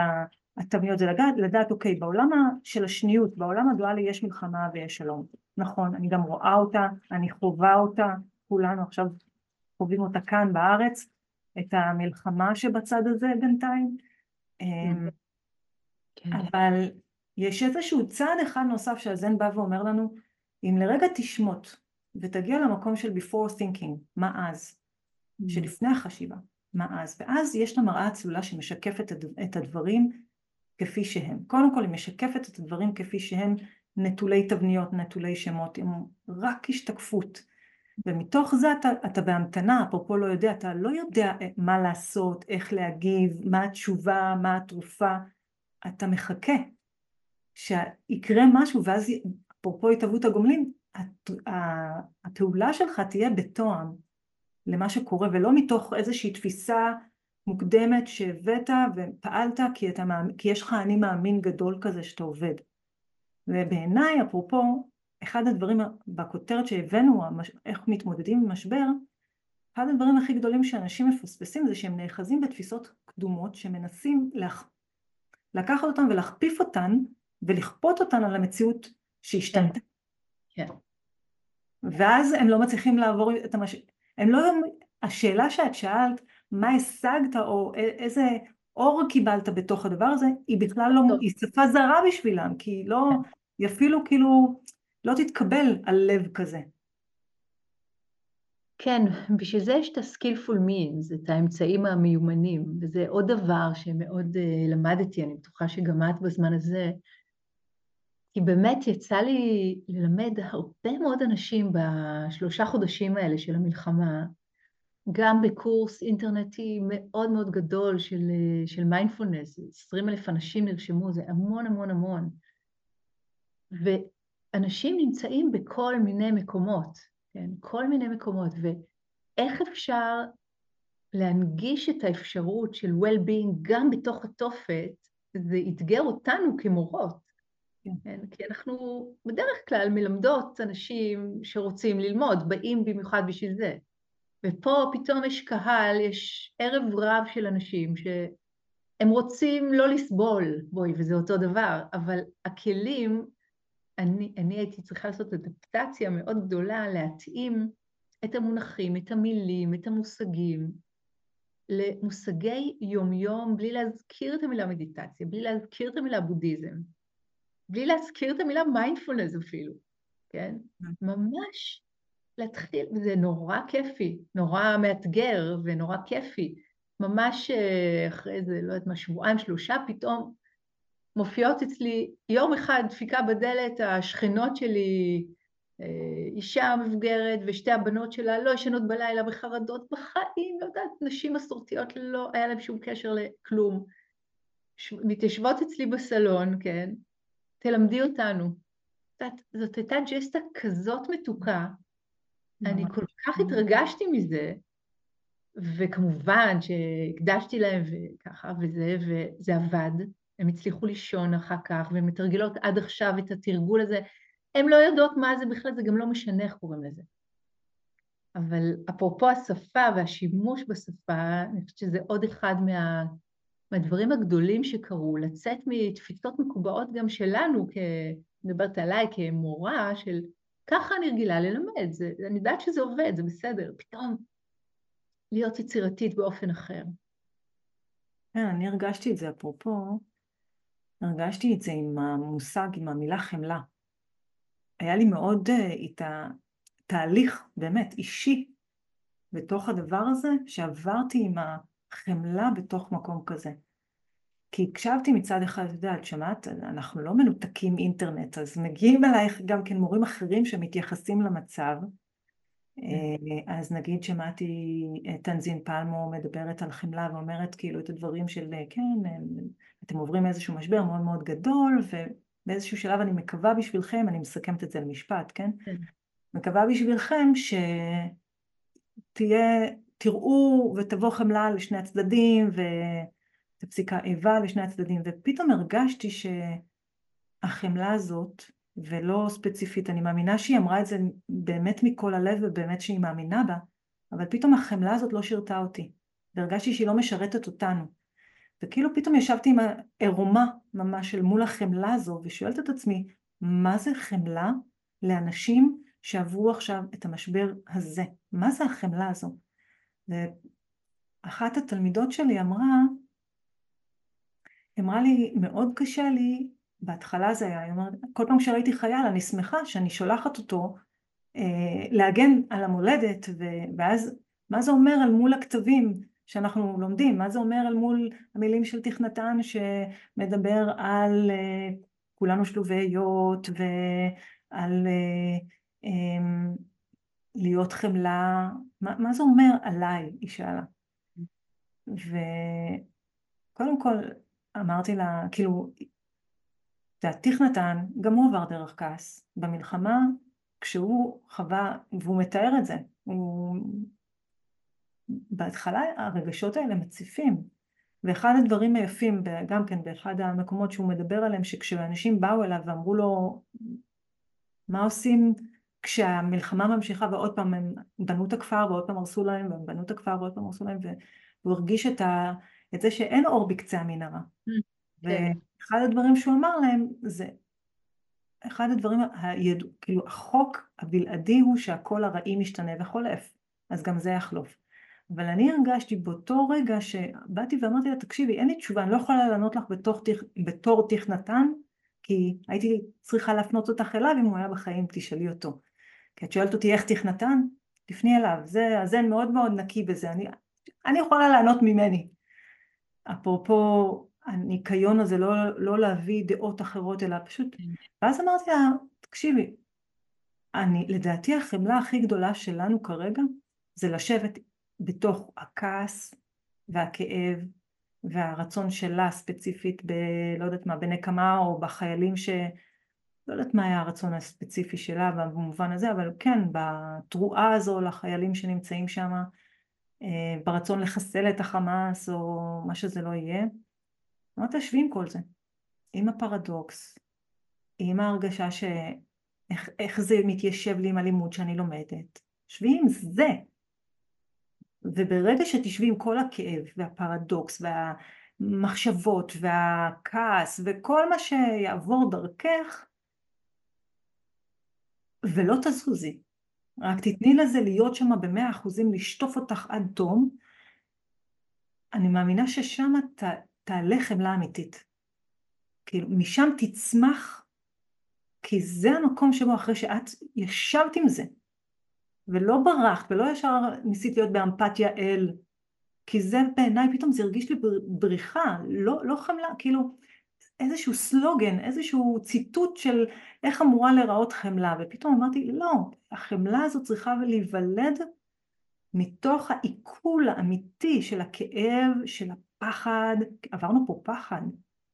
התבניות, זה לדעת, לדעת אוקיי, בעולם של השניות, בעולם הדואלי יש מלחמה ויש שלום. נכון, אני גם רואה אותה, אני חווה אותה, כולנו עכשיו חווים אותה כאן בארץ, את המלחמה שבצד הזה בינתיים. אמ, כן. אבל יש איזשהו צעד אחד נוסף שהזן בא ואומר לנו, אם לרגע תשמוט ותגיע למקום של before thinking, מה אז? Mm. שלפני החשיבה, מה אז? ואז יש לה מראה צלולה שמשקפת את הדברים כפי שהם. קודם כל היא משקפת את הדברים כפי שהם נטולי תבניות, נטולי שמות, הם רק השתקפות. ומתוך זה אתה, אתה בהמתנה, אפרופו לא יודע, אתה לא יודע מה לעשות, איך להגיב, מה התשובה, מה התרופה, אתה מחכה שיקרה משהו ואז אפרופו התהוות הגומלין, הפעולה שלך תהיה בתואם למה שקורה ולא מתוך איזושהי תפיסה מוקדמת שהבאת ופעלת כי, אתה, כי יש לך אני מאמין גדול כזה שאתה עובד. ובעיניי, אפרופו, אחד הדברים בכותרת שהבאנו, איך מתמודדים עם משבר, אחד הדברים הכי גדולים שאנשים מפספסים זה שהם נאחזים בתפיסות קדומות שמנסים להכ... לקחת אותן ולהכפיף אותן ולכפות אותן על המציאות שהשתנתה. כן. כן. ואז הם לא מצליחים לעבור את המש... הם לא... השאלה שאת שאלת, מה השגת או איזה אור קיבלת בתוך הדבר הזה, היא בכלל לא, היא שפה זרה בשבילם, כי היא לא. היא אפילו כאילו לא תתקבל על לב כזה. כן, בשביל זה יש את ה-skillful means, את האמצעים המיומנים, וזה עוד דבר שמאוד uh, למדתי, אני בטוחה שגם את בזמן הזה, כי באמת יצא לי ללמד הרבה מאוד אנשים בשלושה חודשים האלה של המלחמה, גם בקורס אינטרנטי מאוד מאוד גדול של, של מיינדפולנס, 20 אלף אנשים נרשמו, זה המון המון המון. ואנשים נמצאים בכל מיני מקומות, כן? כל מיני מקומות, ואיך אפשר להנגיש את האפשרות של well-being גם בתוך התופת, זה אתגר אותנו כמורות. כן. כן, כי אנחנו בדרך כלל מלמדות אנשים שרוצים ללמוד, באים במיוחד בשביל זה. ופה פתאום יש קהל, יש ערב רב של אנשים שהם רוצים לא לסבול, בואי, וזה אותו דבר, אבל הכלים, אני, אני הייתי צריכה לעשות אדפטציה מאוד גדולה, להתאים את המונחים, את המילים, את המושגים, למושגי יומיום, בלי להזכיר את המילה מדיטציה, בלי להזכיר את המילה בודהיזם. בלי להזכיר את המילה מיינדפולנס אפילו, כן? כן? ממש להתחיל, וזה נורא כיפי, נורא מאתגר ונורא כיפי. ממש אה, אחרי איזה, לא יודעת מה, שבועיים, שלושה, פתאום מופיעות אצלי, יום אחד דפיקה בדלת, השכנות שלי, אה, אישה מבוגרת ושתי הבנות שלה לא ישנות בלילה בחרדות בחיים, לא יודעת, נשים מסורתיות לא היה להם שום קשר לכלום. מתיישבות אצלי בסלון, כן, תלמדי אותנו. זאת, זאת הייתה ג'סטה כזאת מתוקה, אני כל כך התרגשתי מזה, וכמובן שהקדשתי להם וככה וזה, וזה עבד. הם הצליחו לישון אחר כך, והן מתרגלות עד עכשיו את התרגול הזה. הן לא יודעות מה זה בכלל, זה גם לא משנה איך קוראים לזה. אבל אפרופו השפה והשימוש בשפה, אני חושבת שזה עוד אחד מה, מהדברים הגדולים שקרו, לצאת מתפיסות מקובעות גם שלנו, כ... מדברת עליי כמורה, של ככה אני רגילה ללמד, זה, אני יודעת שזה עובד, זה בסדר, פתאום להיות יצירתית באופן אחר. כן, אני הרגשתי את זה, אפרופו, הרגשתי את זה עם המושג, עם המילה חמלה. היה לי מאוד את אה, התהליך, באמת, אישי, בתוך הדבר הזה, שעברתי עם החמלה בתוך מקום כזה. כי הקשבתי מצד אחד, את יודעת, שמעת, אנחנו לא מנותקים אינטרנט, אז מגיעים אלייך גם כן מורים אחרים שמתייחסים למצב. כן. אה, אז נגיד שמעתי את תנזין פלמו מדברת על חמלה ואומרת כאילו את הדברים של כן, אתם עוברים איזשהו משבר מאוד מאוד גדול ובאיזשהו שלב אני מקווה בשבילכם, אני מסכמת את זה למשפט, כן? כן. מקווה בשבילכם שתהיה, תראו ותבוא חמלה לשני הצדדים ו... תפסיקה איבה לשני הצדדים, ופתאום הרגשתי שהחמלה הזאת, ולא ספציפית, אני מאמינה שהיא אמרה את זה באמת מכל הלב ובאמת שהיא מאמינה בה, אבל פתאום החמלה הזאת לא שירתה אותי, והרגשתי שהיא לא משרתת אותנו. וכאילו פתאום ישבתי עם העירומה ממש אל מול החמלה הזו, ושואלת את עצמי, מה זה חמלה לאנשים שעברו עכשיו את המשבר הזה? מה זה החמלה הזו? ואחת התלמידות שלי אמרה, אמרה לי, מאוד קשה לי, בהתחלה זה היה, היא אומרת, כל פעם שראיתי חייל אני שמחה שאני שולחת אותו אה, להגן על המולדת, ואז מה זה אומר על מול הכתבים שאנחנו לומדים, מה זה אומר על מול המילים של תכנתן שמדבר על אה, כולנו שלובי היות ועל אה, אמ, להיות חמלה, מה, מה זה אומר עליי, היא שאלה. וקודם כל אמרתי לה, כאילו, תכנתן, גם הוא עבר דרך כעס. במלחמה, כשהוא חווה, והוא מתאר את זה, הוא... בהתחלה הרגשות האלה מציפים. ואחד הדברים היפים, גם כן באחד המקומות שהוא מדבר עליהם, שכשאנשים באו אליו ואמרו לו, מה עושים כשהמלחמה ממשיכה ועוד פעם הם בנו את הכפר ועוד פעם הרסו להם והם בנו את הכפר ועוד פעם הרסו להם והוא הרגיש את, ה, את זה שאין אור בקצה המנהרה. Mm, כן. ואחד הדברים שהוא אמר להם זה, אחד הדברים, היד... כאילו החוק הבלעדי הוא שהכל הרעי משתנה וחולף, אז גם זה יחלוף. אבל אני הרגשתי באותו רגע שבאתי ואמרתי לה, תקשיבי, אין לי תשובה, אני לא יכולה לענות לך בתור, בתור תכנתן, כי הייתי צריכה להפנות אותך אליו אם הוא היה בחיים, תשאלי אותו. כי את שואלת אותי איך תכנתן, תפני אליו, זה, הזן מאוד מאוד נקי בזה, אני, אני יכולה לענות ממני. אפרופו הניקיון הזה, לא, לא להביא דעות אחרות, אלא פשוט... כן. ואז אמרתי לה, תקשיבי, אני, לדעתי החמלה הכי גדולה שלנו כרגע זה לשבת בתוך הכעס והכאב והרצון שלה ספציפית ב... לא יודעת מה, בנקמה או בחיילים ש... לא יודעת מה היה הרצון הספציפי שלה במובן הזה, אבל כן, בתרועה הזו לחיילים שנמצאים שם, ברצון לחסל את החמאס או מה שזה לא יהיה. שבי עם כל זה, עם הפרדוקס, עם ההרגשה שאיך זה מתיישב לי עם הלימוד שאני לומדת, שבי עם זה. וברגע שתשבי עם כל הכאב והפרדוקס והמחשבות והכעס וכל מה שיעבור דרכך, ולא תזוזי, רק תתני לזה להיות שם במאה אחוזים, לשטוף אותך עד תום, אני מאמינה ששם ת, תעלה חמלה אמיתית. כאילו, משם תצמח, כי זה המקום שבו אחרי שאת ישבת עם זה, ולא ברחת, ולא ישר ניסית להיות באמפתיה אל, כי זה בעיניי, פתאום זה הרגיש לי בריחה, לא, לא חמלה, כאילו, איזשהו סלוגן, איזשהו ציטוט של איך אמורה להיראות חמלה, ופתאום אמרתי, לא, החמלה הזאת צריכה להיוולד מתוך העיכול האמיתי של הכאב, של הפחד, עברנו פה פחד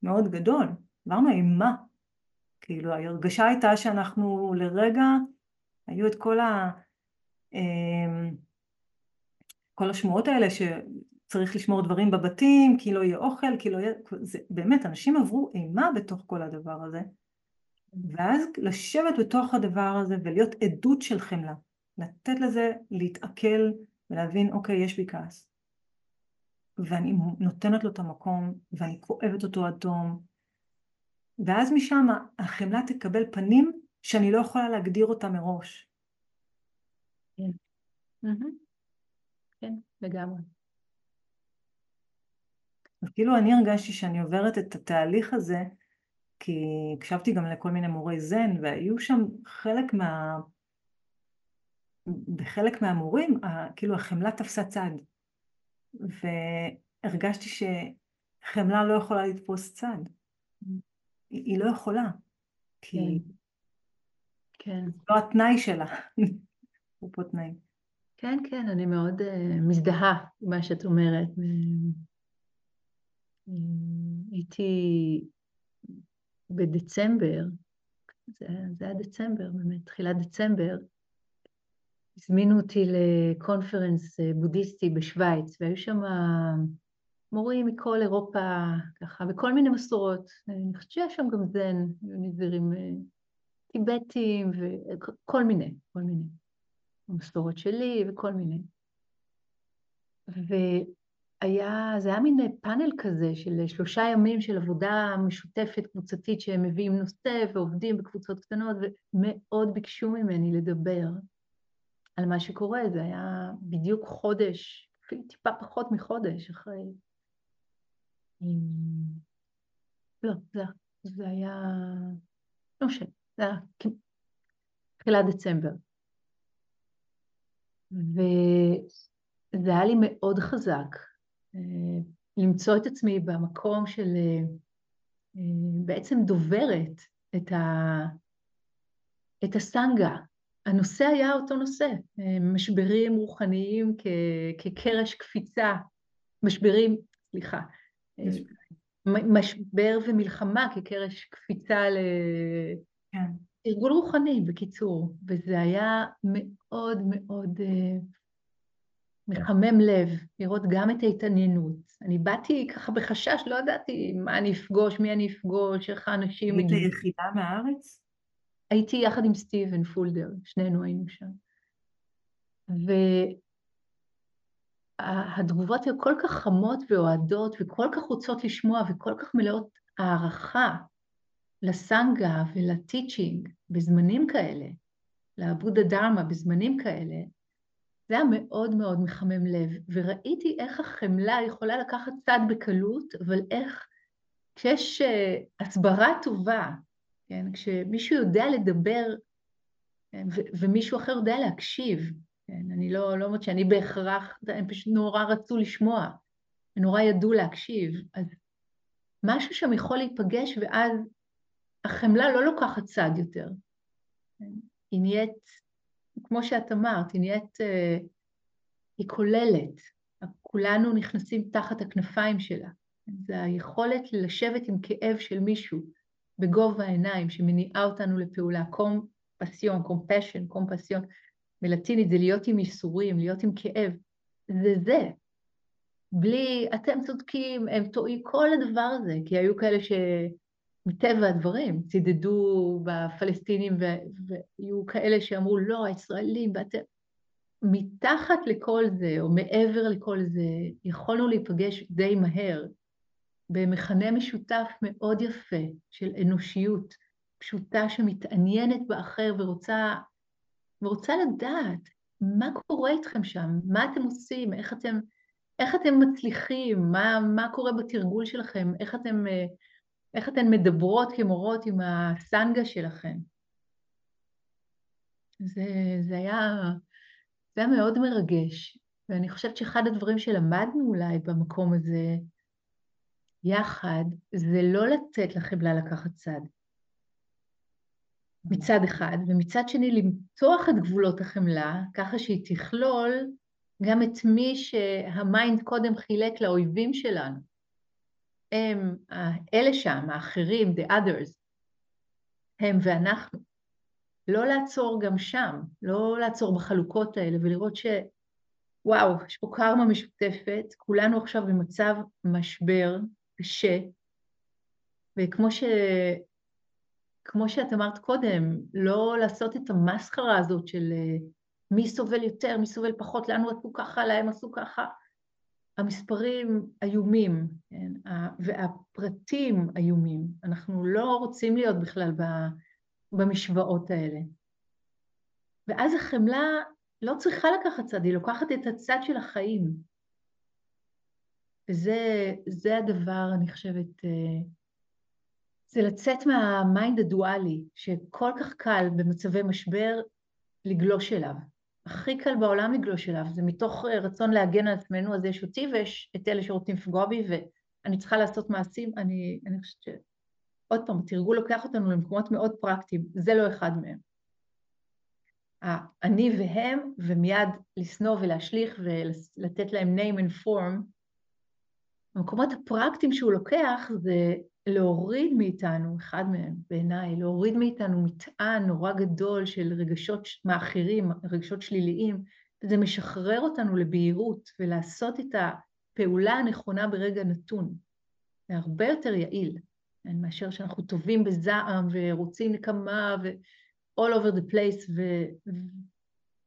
מאוד גדול, עברנו אימה, כאילו ההרגשה הייתה שאנחנו לרגע, היו את כל ה... אמ, כל השמועות האלה צריך לשמור דברים בבתים, כי לא יהיה אוכל, כי לא יהיה... זה, באמת, אנשים עברו אימה בתוך כל הדבר הזה, ואז לשבת בתוך הדבר הזה ולהיות עדות של חמלה, לתת לזה להתעכל ולהבין, אוקיי, יש בי כעס. ואני נותנת לו את המקום, ואני כואבת אותו עד תום, ואז משם החמלה תקבל פנים שאני לא יכולה להגדיר אותה מראש. כן, כן, לגמרי. אז כאילו אני הרגשתי שאני עוברת את התהליך הזה, כי הקשבתי גם לכל מיני מורי זן, והיו שם חלק מה... בחלק מהמורים, כאילו החמלה תפסה צד. והרגשתי שחמלה לא יכולה לתפוס צד. היא, היא לא יכולה. כי... כן. כן. לא התנאי שלה. הוא פה תנאי. כן, כן, אני מאוד uh, מזדהה עם מה שאת אומרת. הייתי בדצמבר, זה, זה היה דצמבר באמת, תחילת דצמבר, הזמינו אותי לקונפרנס אה, בודהיסטי בשוויץ, והיו שם מורים מכל אירופה, ככה, וכל מיני מסורות. אני חושבת שהיה שם גם זן, נזירים אה, טיבטים וכל מיני, כל מיני. המסורות שלי וכל מיני. היה, זה היה מין פאנל כזה של שלושה ימים של עבודה משותפת קבוצתית שהם מביאים נושא ועובדים בקבוצות קטנות ומאוד ביקשו ממני לדבר על מה שקורה, זה היה בדיוק חודש, אפילו טיפה פחות מחודש אחרי. לא, זה, זה היה... לא משנה, זה היה תחילת דצמבר. וזה היה לי מאוד חזק אה, למצוא את עצמי במקום של אה, אה, בעצם דוברת את, ה, את הסנגה. הנושא היה אותו נושא, משברים רוחניים כ, כקרש קפיצה, משברים, סליחה, משבר ומלחמה כקרש קפיצה ל... כן. ארגון רוחני, בקיצור, וזה היה מאוד מאוד מחמם לב, לראות גם את ההתעניינות. אני באתי ככה בחשש, לא ידעתי מה אני אפגוש, מי אני אפגוש, איך האנשים... היית יחידה מהארץ? הייתי יחד עם סטיבן פולדר, שנינו היינו שם. והתגובות היו כל כך חמות ואוהדות, וכל כך רוצות לשמוע, וכל כך מלאות הערכה לסנגה ולטיצ'ינג בזמנים כאלה, לעבודה דרמה בזמנים כאלה, זה היה מאוד מאוד מחמם לב, וראיתי איך החמלה יכולה לקחת צד בקלות, אבל איך כשיש uh, הסברה טובה, כן, כשמישהו יודע לדבר כן, ו- ומישהו אחר יודע להקשיב, כן, אני לא, לא אומרת שאני בהכרח, הם פשוט נורא רצו לשמוע, נורא ידעו להקשיב, אז משהו שם יכול להיפגש ואז החמלה לא לוקחת צד יותר. היא נהיית, כמו שאת אמרת, היא נהיית, אה, היא כוללת. כולנו נכנסים תחת הכנפיים שלה. זה היכולת לשבת עם כאב של מישהו בגובה העיניים שמניעה אותנו לפעולה. קומפסיון, קומפשן, קומפסיון, מלטינית זה להיות עם ייסורים, להיות עם כאב. זה זה. בלי, אתם צודקים, הם טועים, כל הדבר הזה, כי היו כאלה ש... מטבע הדברים, צידדו בפלסטינים והיו כאלה שאמרו לא, הישראלים, ואתם... מתחת לכל זה, או מעבר לכל זה, יכולנו להיפגש די מהר במכנה משותף מאוד יפה של אנושיות פשוטה שמתעניינת באחר ורוצה, ורוצה לדעת מה קורה איתכם שם, מה אתם עושים, איך אתם, איך אתם מצליחים, מה, מה קורה בתרגול שלכם, איך אתם uh, איך אתן מדברות כמורות עם הסנגה שלכן. זה, זה, היה, זה היה מאוד מרגש, ואני חושבת שאחד הדברים שלמדנו אולי במקום הזה יחד, זה לא לתת לחבלה לקחת צד. מצד אחד, ומצד שני למתוח את גבולות החמלה, ככה שהיא תכלול גם את מי שהמיינד קודם חילק לאויבים שלנו. הם, אלה שם, האחרים, the others, הם ואנחנו. לא לעצור גם שם, לא לעצור בחלוקות האלה ולראות שוואו, יש פה קרמה משותפת, כולנו עכשיו במצב משבר קשה, וכמו ש... כמו שאת אמרת קודם, לא לעשות את המסחרה הזאת של אה, מי סובל יותר, מי סובל פחות, לנו עשו ככה, להם עשו ככה. המספרים איומים, כן? והפרטים איומים. אנחנו לא רוצים להיות בכלל במשוואות האלה. ואז החמלה לא צריכה לקחת צד, היא לוקחת את הצד של החיים. וזה הדבר, אני חושבת, אה, זה לצאת מהמיינד הדואלי, שכל כך קל במצבי משבר לגלוש אליו. הכי קל בעולם לגלוש אליו, זה מתוך אה, רצון להגן על עצמנו, אז יש אותי ויש את אלה שרוצים לפגוע בי, ואני צריכה לעשות מעשים, אני, אני חושבת ש... עוד פעם, התרגול לוקח אותנו למקומות מאוד פרקטיים, זה לא אחד מהם. אני והם, ומיד לשנוא ולהשליך ולתת להם name and form, המקומות הפרקטיים שהוא לוקח זה להוריד מאיתנו, אחד מהם בעיניי, להוריד מאיתנו מטען נורא גדול של רגשות מאחרים, רגשות שליליים, וזה משחרר אותנו לבהירות ולעשות את הפעולה הנכונה ברגע נתון. זה הרבה יותר יעיל כן, מאשר שאנחנו טובים בזעם ורוצים נקמה ו-all over the place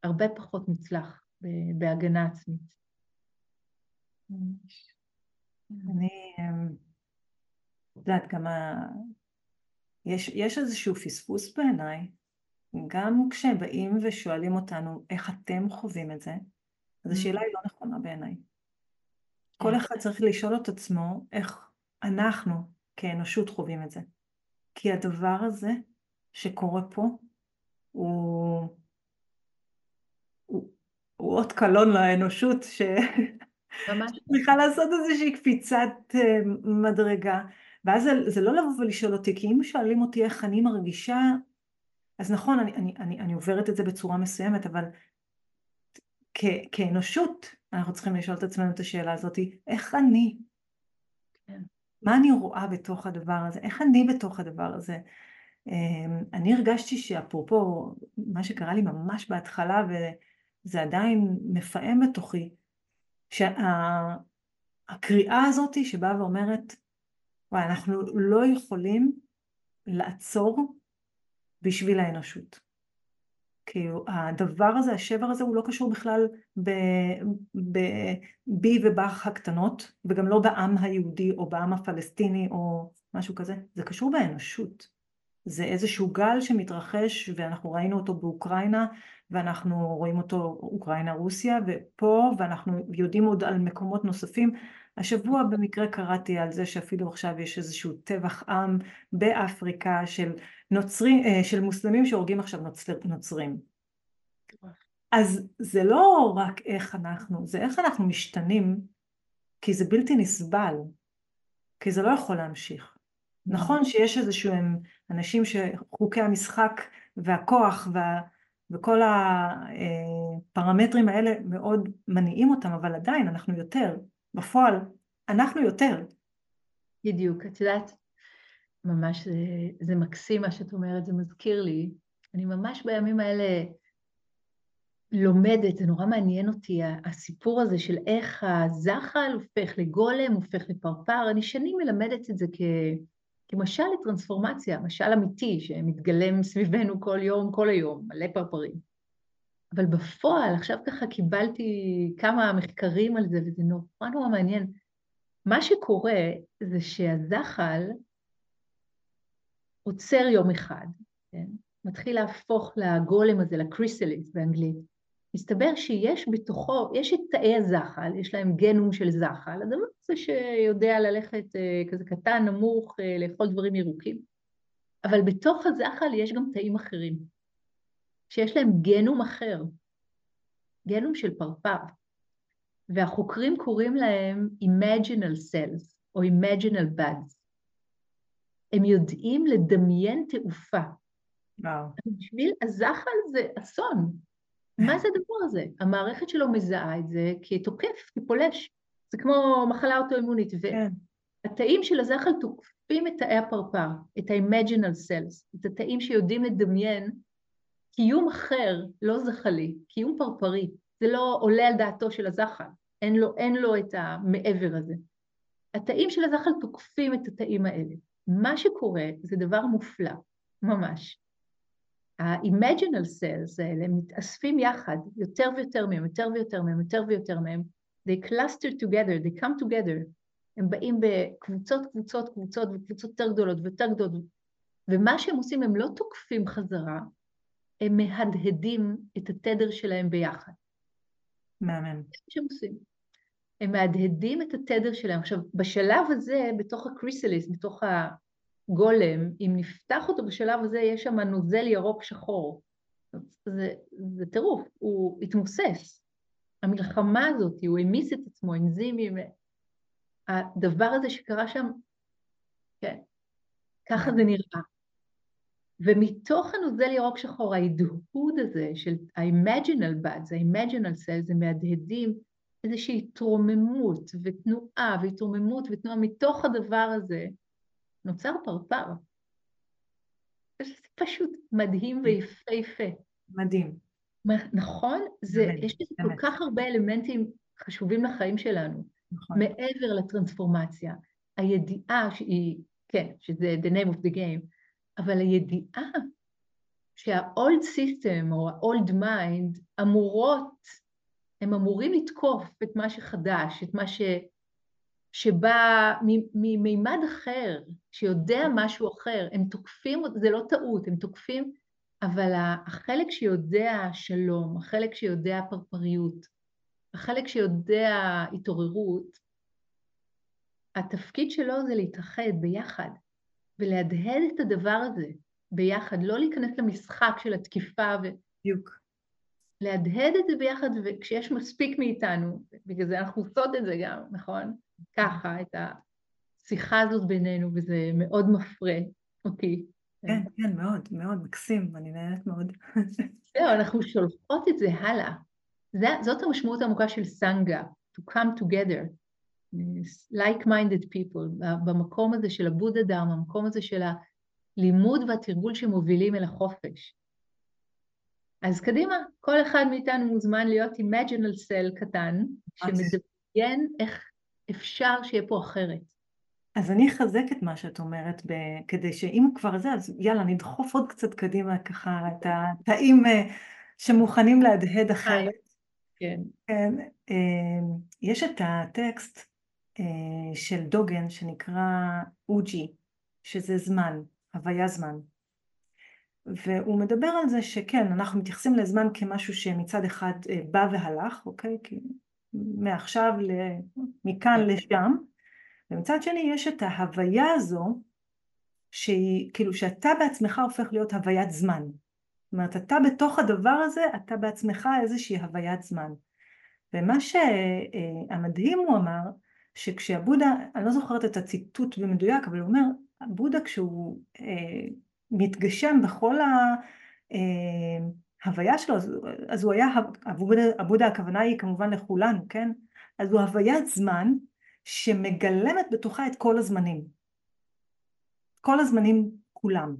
והרבה פחות מוצלח בהגנה עצמית. אני אמ, יודעת, גם ה... יש, יש איזשהו פספוס בעיניי, גם כשבאים ושואלים אותנו איך אתם חווים את זה, אז mm. השאלה היא לא נכונה בעיניי. כל כן. אחד צריך לשאול את עצמו איך אנחנו כאנושות חווים את זה. כי הדבר הזה שקורה פה הוא, הוא, הוא אות קלון לאנושות ש... צריכה לעשות איזושהי קפיצת אה, מדרגה. ואז זה, זה לא לבוא ולשאול אותי, כי אם שואלים אותי איך אני מרגישה, אז נכון, אני, אני, אני, אני עוברת את זה בצורה מסוימת, אבל כ, כאנושות אנחנו צריכים לשאול את עצמנו את השאלה הזאת, איך אני? כן. מה אני רואה בתוך הדבר הזה? איך אני בתוך הדבר הזה? אמ, אני הרגשתי שאפרופו מה שקרה לי ממש בהתחלה, וזה עדיין מפעם בתוכי, שהקריאה הזאת שבאה ואומרת, וואי, אנחנו לא יכולים לעצור בשביל האנושות. כאילו הדבר הזה, השבר הזה, הוא לא קשור בכלל בי ובך הקטנות, וגם לא בעם היהודי או בעם הפלסטיני או משהו כזה, זה קשור באנושות. זה איזשהו גל שמתרחש ואנחנו ראינו אותו באוקראינה ואנחנו רואים אותו אוקראינה-רוסיה ופה ואנחנו יודעים עוד על מקומות נוספים. השבוע במקרה קראתי על זה שאפילו עכשיו יש איזשהו טבח עם באפריקה של, נוצרי, אה, של מוסלמים שהורגים עכשיו נוצר, נוצרים. אז זה לא רק איך אנחנו, זה איך אנחנו משתנים, כי זה בלתי נסבל, כי זה לא יכול להמשיך. נכון שיש איזשהו אנשים שחוקי המשחק והכוח וה, וכל הפרמטרים האלה מאוד מניעים אותם, אבל עדיין אנחנו יותר, בפועל אנחנו יותר. בדיוק, את יודעת, ממש זה, זה מקסים מה שאת אומרת, זה מזכיר לי, אני ממש בימים האלה לומדת, זה נורא מעניין אותי, הסיפור הזה של איך הזחל הופך לגולם, הופך לפרפר, אני שנים מלמדת את זה כ... כמשל לטרנספורמציה, משל אמיתי שמתגלם סביבנו כל יום, כל היום, מלא פרפרים. אבל בפועל, עכשיו ככה קיבלתי כמה מחקרים על זה, וזה נורא נורא מעניין. מה שקורה זה שהזחל עוצר יום אחד, כן? מתחיל להפוך לגולם הזה, לקריסליס באנגלית, מסתבר שיש בתוכו, יש את תאי הזחל, יש להם גנום של זחל, הדבר הזה שיודע ללכת אה, כזה קטן, נמוך, אה, לאכול דברים ירוקים, אבל בתוך הזחל יש גם תאים אחרים, שיש להם גנום אחר, גנום של פרפר, והחוקרים קוראים להם imaginal cells או imaginal buds. הם יודעים לדמיין תעופה. וואו. בשביל הזחל זה אסון, מה זה הדבר הזה? המערכת שלו מזהה את זה כתוקף, כפולש. זה כמו מחלה אוטואימונית. כן. והתאים של הזחל תוקפים את תאי הפרפר, את ה-imaginal cells, את התאים שיודעים לדמיין קיום אחר, לא זחלי, קיום פרפרי. זה לא עולה על דעתו של הזחל, אין לו, אין לו את המעבר הזה. התאים של הזחל תוקפים את התאים האלה. מה שקורה זה דבר מופלא, ממש. ה-imaginal cells האלה מתאספים יחד, יותר ויותר מהם, יותר ויותר מהם, יותר ויותר מהם, they cluster together, they come together, הם באים בקבוצות, קבוצות, קבוצות, וקבוצות יותר גדולות ויותר גדולות, ומה שהם עושים, הם לא תוקפים חזרה, הם מהדהדים את התדר שלהם ביחד. מהמם. זה מה שהם עושים. הם מהדהדים את התדר שלהם. עכשיו, בשלב הזה, בתוך הקריסליס, בתוך גולם, אם נפתח אותו בשלב הזה, יש שם נוזל ירוק שחור. זה, זה טירוף, הוא התמוסס. המלחמה הזאת, הוא המיס את עצמו, אנזימים, הדבר הזה שקרה שם, כן, ככה זה נראה. ומתוך הנוזל ירוק שחור, ההדהוד הזה של ה-imaginal buds, ה-imaginal cells, זה מהדהדים איזושהי התרוממות ותנועה והתרוממות ותנועה מתוך הדבר הזה, נוצר פרפר. זה פשוט מדהים ויפהפה. מדהים. נכון? זה, באמת, יש לזה כל כך הרבה אלמנטים חשובים לחיים שלנו, נכון. מעבר לטרנספורמציה. הידיעה שהיא, כן, שזה the name of the game, אבל הידיעה שה-old system או ה-old mind אמורות, הם אמורים לתקוף את מה שחדש, את מה ש... שבא ממימד אחר, שיודע משהו אחר, הם תוקפים, זה לא טעות, הם תוקפים, אבל החלק שיודע שלום, החלק שיודע פרפריות, החלק שיודע התעוררות, התפקיד שלו זה להתאחד ביחד ולהדהד את הדבר הזה ביחד, לא להיכנס למשחק של התקיפה ו... בדיוק. להדהד את זה ביחד, וכשיש מספיק מאיתנו, בגלל זה אנחנו עושות את זה גם, נכון? ככה, את השיחה הזאת בינינו, וזה מאוד מפרה אותי. כן, כן, מאוד, מאוד מקסים, אני נהנית מאוד. זהו, אנחנו שולחות את זה הלאה. זאת המשמעות העמוקה של סנגה, to come together, like-minded people, במקום הזה של הבודהה דהרמה, במקום הזה של הלימוד והתרגול שמובילים אל החופש. אז קדימה, כל אחד מאיתנו מוזמן להיות imaginal סל קטן, שמדמיין איך אפשר שיהיה פה אחרת. אז אני אחזק את מה שאת אומרת, ב... כדי שאם כבר זה, אז יאללה, נדחוף עוד קצת קדימה ככה את התאים אה, שמוכנים להדהד אחרת. כן. כן. אה, יש את הטקסט אה, של דוגן שנקרא אוג'י, שזה זמן, הוויה זמן. והוא מדבר על זה שכן, אנחנו מתייחסים לזמן כמשהו שמצד אחד אה, בא והלך, אוקיי? כי מעכשיו, מכאן לשם, ומצד שני יש את ההוויה הזו, שהיא, כאילו שאתה בעצמך הופך להיות הוויית זמן. זאת אומרת, אתה בתוך הדבר הזה, אתה בעצמך איזושהי הוויית זמן. ומה שהמדהים הוא אמר, שכשהבודה, אני לא זוכרת את הציטוט במדויק, אבל הוא אומר, הבודה כשהוא אה, מתגשם בכל ההוויה אה, שלו, אז הוא היה, הבודה הכוונה היא כמובן לכולנו, כן? אז הוא הוויית זמן שמגלמת בתוכה את כל הזמנים. כל הזמנים כולם.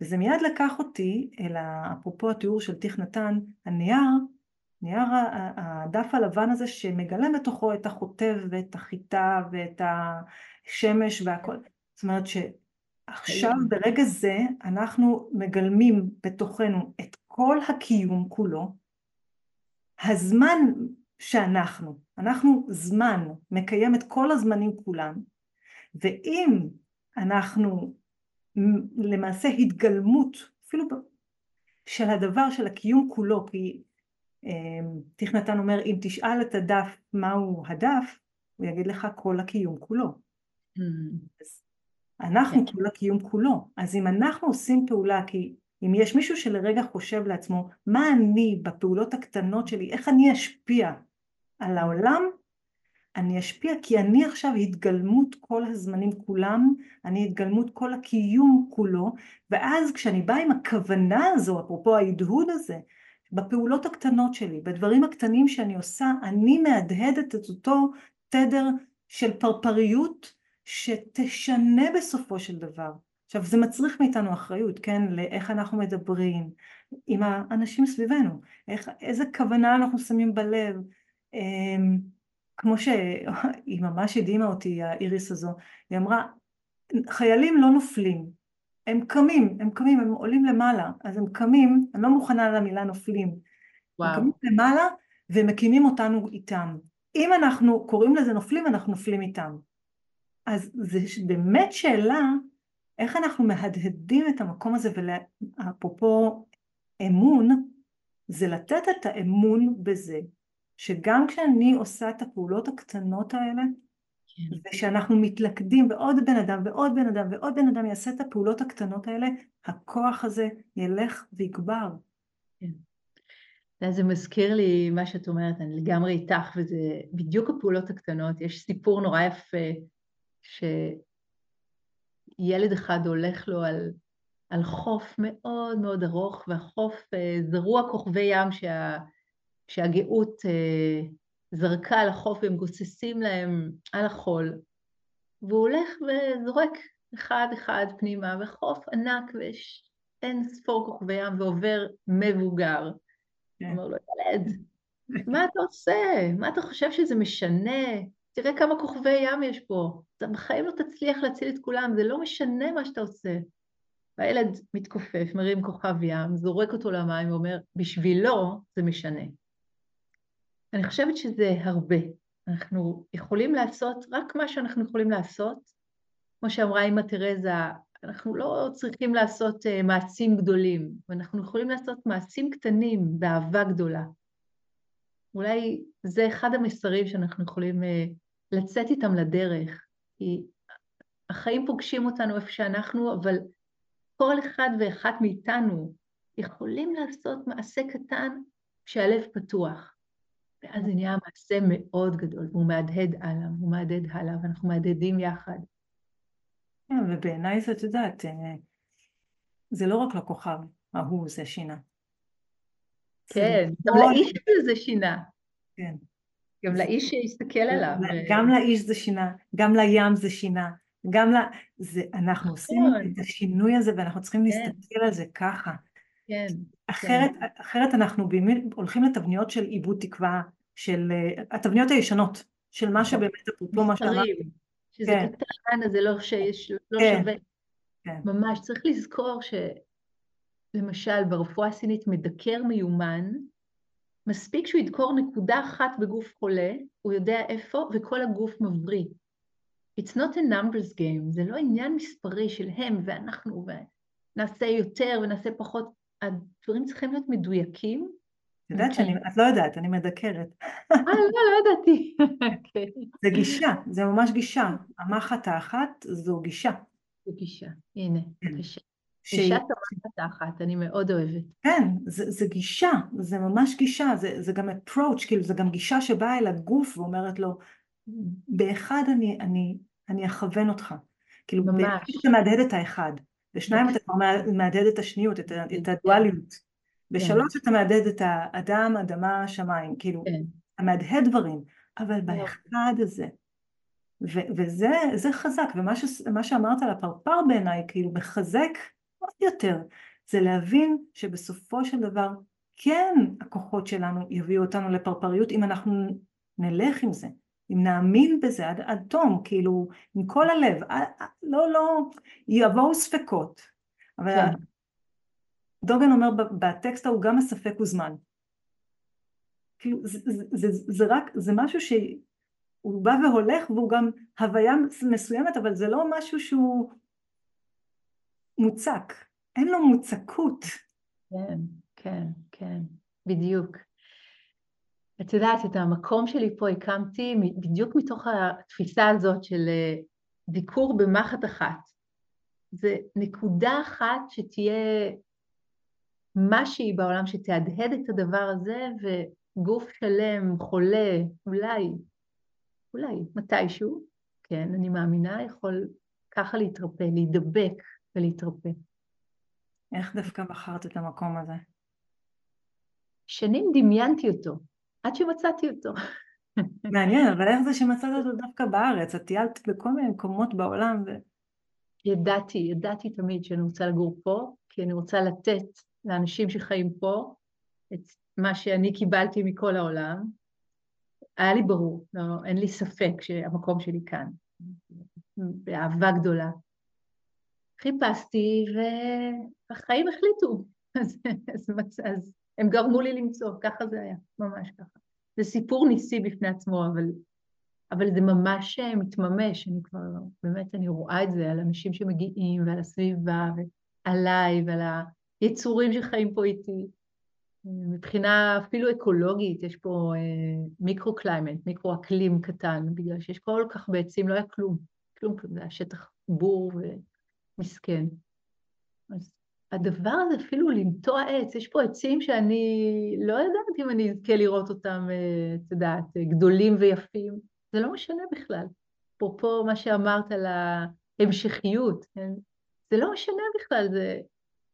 וזה מיד לקח אותי אל אפרופו התיאור של תיך נתן, הנייר, נייר הדף הלבן הזה שמגלם בתוכו את החוטב ואת החיטה ואת השמש והכל. זאת אומרת ש... עכשיו ברגע זה אנחנו מגלמים בתוכנו את כל הקיום כולו, הזמן שאנחנו, אנחנו זמן מקיים את כל הזמנים כולם, ואם אנחנו למעשה התגלמות אפילו של הדבר של הקיום כולו, כי תיך נתן אומר אם תשאל את הדף מהו הדף, הוא יגיד לך כל הקיום כולו. Mm. אז אנחנו כן. כל הקיום כולו. אז אם אנחנו עושים פעולה, כי אם יש מישהו שלרגע חושב לעצמו, מה אני בפעולות הקטנות שלי, איך אני אשפיע על העולם, אני אשפיע כי אני עכשיו התגלמות כל הזמנים כולם, אני התגלמות כל הקיום כולו, ואז כשאני באה עם הכוונה הזו, אפרופו ההדהוד הזה, בפעולות הקטנות שלי, בדברים הקטנים שאני עושה, אני מהדהדת את אותו תדר של פרפריות שתשנה בסופו של דבר. עכשיו זה מצריך מאיתנו אחריות, כן, לאיך אנחנו מדברים עם האנשים סביבנו, איך, איזה כוונה אנחנו שמים בלב, אמ, כמו שהיא ממש הדהימה אותי, האיריס הזו, היא אמרה, חיילים לא נופלים, הם קמים, הם קמים, הם עולים למעלה, אז הם קמים, אני לא מוכנה למילה נופלים, וואו. הם קמים למעלה ומקימים אותנו איתם. אם אנחנו קוראים לזה נופלים, אנחנו נופלים איתם. אז זה באמת שאלה איך אנחנו מהדהדים את המקום הזה, ואפרופו אמון, זה לתת את האמון בזה, שגם כשאני עושה את הפעולות הקטנות האלה, כן. ושאנחנו מתלכדים ועוד בן אדם ועוד בן אדם ועוד בן אדם יעשה את הפעולות הקטנות האלה, הכוח הזה ילך ויגבר. כן. זה מזכיר לי מה שאת אומרת, אני לגמרי איתך, וזה בדיוק הפעולות הקטנות. יש סיפור נורא יפה שילד אחד הולך לו על, על חוף מאוד מאוד ארוך, והחוף אה, זרוע כוכבי ים שה, שהגאות אה, זרקה על החוף והם גוססים להם על החול, והוא הולך וזורק אחד אחד פנימה, וחוף ענק ויש אין ספור כוכבי ים ועובר מבוגר. כן. אומר לו, ילד, מה אתה עושה? מה אתה חושב שזה משנה? תראה כמה כוכבי ים יש פה, אתה בחיים לא תצליח להציל את כולם, זה לא משנה מה שאתה עושה. והילד מתכופף, מרים כוכב ים, זורק אותו למים ואומר, בשבילו זה משנה. אני חושבת שזה הרבה. אנחנו יכולים לעשות רק מה שאנחנו יכולים לעשות. כמו שאמרה אמא תרזה, אנחנו לא צריכים לעשות uh, מעשים גדולים, ואנחנו יכולים לעשות מעשים קטנים באהבה גדולה. אולי זה אחד המסרים שאנחנו יכולים uh, לצאת איתם לדרך, כי החיים פוגשים אותנו איפה שאנחנו, אבל כל אחד ואחת מאיתנו יכולים לעשות מעשה קטן כשהלב פתוח. ואז זה נהיה מעשה מאוד גדול, והוא מהדהד הלאה, הוא מהדהד הלאה, ואנחנו מהדהדים יחד. כן, ובעיניי זה, את יודעת, אה, זה לא רק לכוכב ההוא זה שינה. כן, גם לאיש הזה זה שינה. כן. גם לאיש שהסתכל עליו. גם לאיש זה שינה, גם לים זה שינה, גם ל... זה, אנחנו עושים נכון. את השינוי הזה ואנחנו צריכים כן. להסתכל על זה ככה. כן. אחרת, כן. אחרת אנחנו באמת הולכים לתבניות של עיבוד תקווה, של uh, התבניות הישנות, של מה נכון. שבאמת אפרופו מה שאמרת. שזה כן. קטן, אז זה לא, שיש, לא כן. שווה. כן. ממש, צריך לזכור שלמשל ברפואה הסינית מדקר מיומן, מספיק שהוא ידקור נקודה אחת בגוף חולה, הוא יודע איפה, וכל הגוף מבריא. It's not a numbers game, זה לא עניין מספרי של הם ואנחנו, ונעשה יותר ונעשה פחות. הדברים צריכים להיות מדויקים. את יודעת שאני, את לא יודעת, אני מדקרת. אה, לא, לא ידעתי. אוקיי. זה גישה, זה ממש גישה. המחט האחת זו גישה. זו גישה, הנה, כן. בבקשה. גישת המחט האחת, אני מאוד אוהבת. כן, זה, זה גישה, זה ממש גישה, זה, זה גם approach, כאילו זה גם גישה שבאה אל הגוף ואומרת לו, באחד אני, אני, אני אכוון אותך. כאילו, ממש. אתה מהדהד את האחד. בשניים אתה כבר מהדהד את השניות, את, את כן. הדואליות. בשלוש אתה מהדהד את האדם, אדמה, שמיים, כאילו, כן. אתה מהדהד דברים, אבל כן. באחד הזה, ו- וזה חזק, ומה ש- שאמרת על הפרפר בעיניי, כאילו מחזק עוד יותר, זה להבין שבסופו של דבר, כן הכוחות שלנו יביאו אותנו לפרפריות אם אנחנו נלך עם זה, אם נאמין בזה עד, עד תום, כאילו, עם כל הלב, לא, לא, יבואו ספקות, אבל כן. דוגן אומר בטקסט ההוא גם הספק הוא זמן. כאילו, זה, זה, זה, זה רק, זה משהו שהוא בא והולך והוא גם הוויה מסוימת, אבל זה לא משהו שהוא מוצק, אין לו מוצקות. כן, כן, כן, בדיוק. את יודעת, את המקום שלי פה הקמתי בדיוק מתוך התפיסה הזאת של אה, ביקור במחט אחת. זה נקודה אחת שתהיה משהי בעולם שתהדהד את הדבר הזה, וגוף שלם, חולה, אולי, אולי, מתישהו, כן, אני מאמינה, יכול ככה להתרפא, להידבק ולהתרפא. איך דווקא בחרת את המקום הזה? שנים דמיינתי אותו, עד שמצאתי אותו. *laughs* מעניין, אבל איך זה שמצאת אותו דווקא בארץ? את טיילת בכל מיני מקומות בעולם ו... ידעתי, ידעתי תמיד שאני רוצה לגור פה, כי אני רוצה לתת לאנשים שחיים פה את מה שאני קיבלתי מכל העולם. היה לי ברור, לא, אין לי ספק שהמקום שלי כאן, באהבה גדולה. חיפשתי והחיים החליטו, *laughs* אז, אז, אז הם גרמו לי למצוא, ככה זה היה, ממש ככה. זה סיפור ניסי בפני עצמו, אבל, אבל זה ממש אה, מתממש, אני כבר, באמת, אני רואה את זה על אנשים שמגיעים ועל הסביבה ועליי ועל היצורים שחיים פה איתי. מבחינה אפילו אקולוגית, יש פה אה, micro-climate, מיקרו-אקלים קטן, בגלל שיש כל כך בעצים, לא היה כלום, כלום, כלום, זה היה שטח בור ומסכן. אז הדבר הזה, אפילו לנטוע עץ, יש פה עצים שאני לא יודעת אם אני אזכה לראות אותם, אה, את יודעת, גדולים ויפים, זה לא משנה בכלל. אפרופו מה שאמרת על ההמשכיות, כן? זה לא משנה בכלל, זה,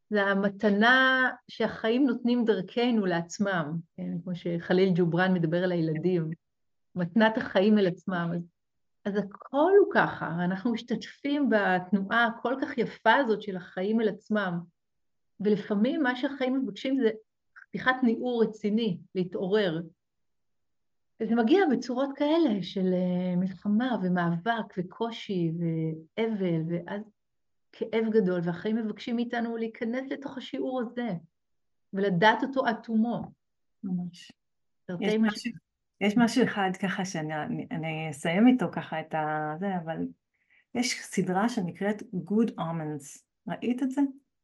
זה המתנה שהחיים נותנים דרכנו לעצמם, כן? כמו שחליל ג'ובראן מדבר על הילדים, מתנת החיים אל עצמם. אז, אז הכל הוא ככה, אנחנו משתתפים בתנועה הכל כך יפה הזאת של החיים אל עצמם. ולפעמים מה שהחיים מבקשים זה חתיכת ניעור רציני, להתעורר. וזה מגיע בצורות כאלה של אה, מלחמה ומאבק וקושי ואבל, ואז כאב גדול, והחיים מבקשים מאיתנו להיכנס לתוך השיעור הזה, ולדעת אותו עד תומו. ממש. יש משהו, יש משהו אחד ככה שאני אסיים איתו ככה את הזה, אבל יש סדרה שנקראת Good Omens. ראית את זה?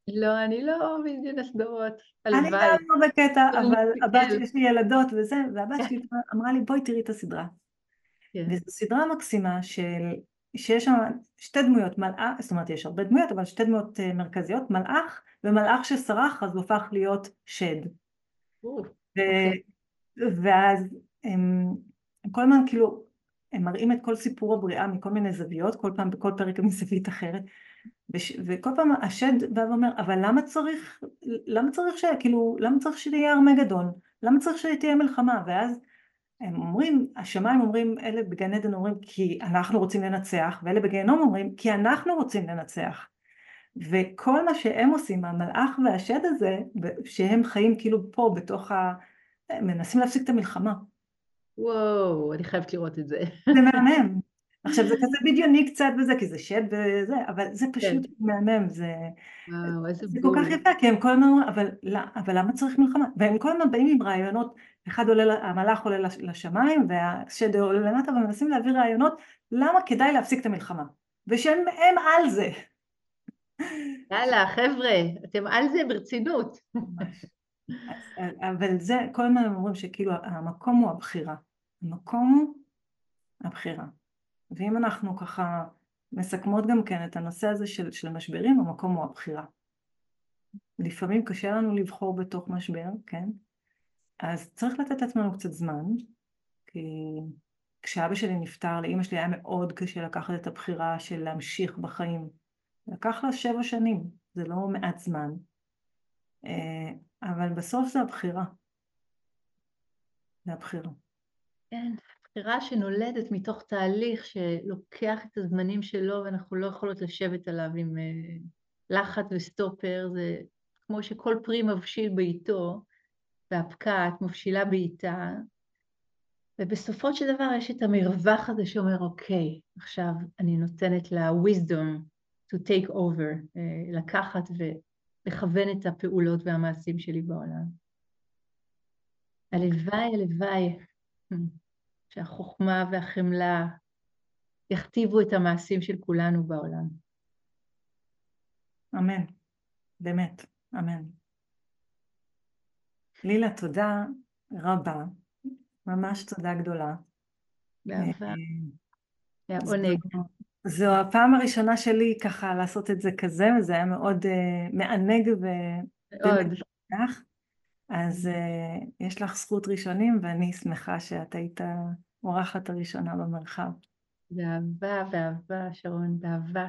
לא, אני לא מבין הסדרות. אני גם לא בקטע, אבל הבת שלי, יש לי ילדות וזה, והבת שלי אמרה לי, בואי תראי את הסדרה. כן. וזו סדרה מקסימה של שיש שם שתי דמויות, מלאך, זאת אומרת יש הרבה דמויות, אבל שתי דמויות מרכזיות, מלאך ומלאך שסרח אז הוא הפך להיות שד. אוקיי. ואז הם, הם כל הזמן כאילו, הם מראים את כל סיפור הבריאה מכל מיני זוויות, כל פעם בכל פרק מזווית אחרת, וש, וכל פעם השד בא ואומר, אבל למה צריך, למה צריך ש... כאילו, למה צריך שתהיה ארמגדון? למה צריך שתהיה מלחמה? ואז הם אומרים, השמיים אומרים, אלה בגן עדן אומרים כי אנחנו רוצים לנצח, ואלה בגיהנום אומרים כי אנחנו רוצים לנצח. וכל מה שהם עושים, המלאך והשד הזה, שהם חיים כאילו פה בתוך ה... מנסים להפסיק את המלחמה. וואו, אני חייבת לראות את זה. זה *laughs* מהמם. עכשיו זה כזה בדיוני קצת בזה, כי זה שד וזה, אבל זה פשוט כן. מהמם, זה, וואו, זה כל כך יפה, כי הם כל הזמן אבל, אבל למה צריך מלחמה? והם כל הזמן באים עם רעיונות, אחד עולה, המלאך עולה לשמיים והשד עולה למטה, ומנסים להביא רעיונות למה כדאי להפסיק את המלחמה, ושהם על זה. יאללה, חבר'ה, אתם על זה ברצינות. אבל זה, כל הזמן אומרים שכאילו המקום הוא הבחירה. המקום הוא הבחירה. ואם אנחנו ככה מסכמות גם כן את הנושא הזה של, של משברים, המקום הוא הבחירה. לפעמים קשה לנו לבחור בתוך משבר, כן? אז צריך לתת לעצמנו קצת זמן, כי כשאבא שלי נפטר, לאימא שלי היה מאוד קשה לקחת את הבחירה של להמשיך בחיים. לקח לה שבע שנים, זה לא מעט זמן, אה, אבל בסוף זה הבחירה. זה הבחירה. כן, בחירה שנולדת מתוך תהליך שלוקח את הזמנים שלו ואנחנו לא יכולות לשבת עליו עם אה, לחץ וסטופר, זה כמו שכל פרי מבשיל בעיתו והפקעת מבשילה בעיתה, ובסופו של דבר יש את המרווח הזה שאומר, אוקיי, עכשיו אני נותנת לה wisdom to take over, אה, לקחת ולכוון את הפעולות והמעשים שלי בעולם. הלוואי, הלוואי שהחוכמה והחמלה יכתיבו את המעשים של כולנו בעולם. אמן, באמת, אמן. לילה, תודה רבה, ממש תודה גדולה. באהבה. היה עונג. זו הפעם הראשונה שלי ככה לעשות את זה כזה, וזה היה מאוד uh, מענג ו... מאוד. אז uh, יש לך זכות ראשונים, ואני שמחה שאת היית אורחת הראשונה במרחב. באהבה, באהבה, שרון, באהבה.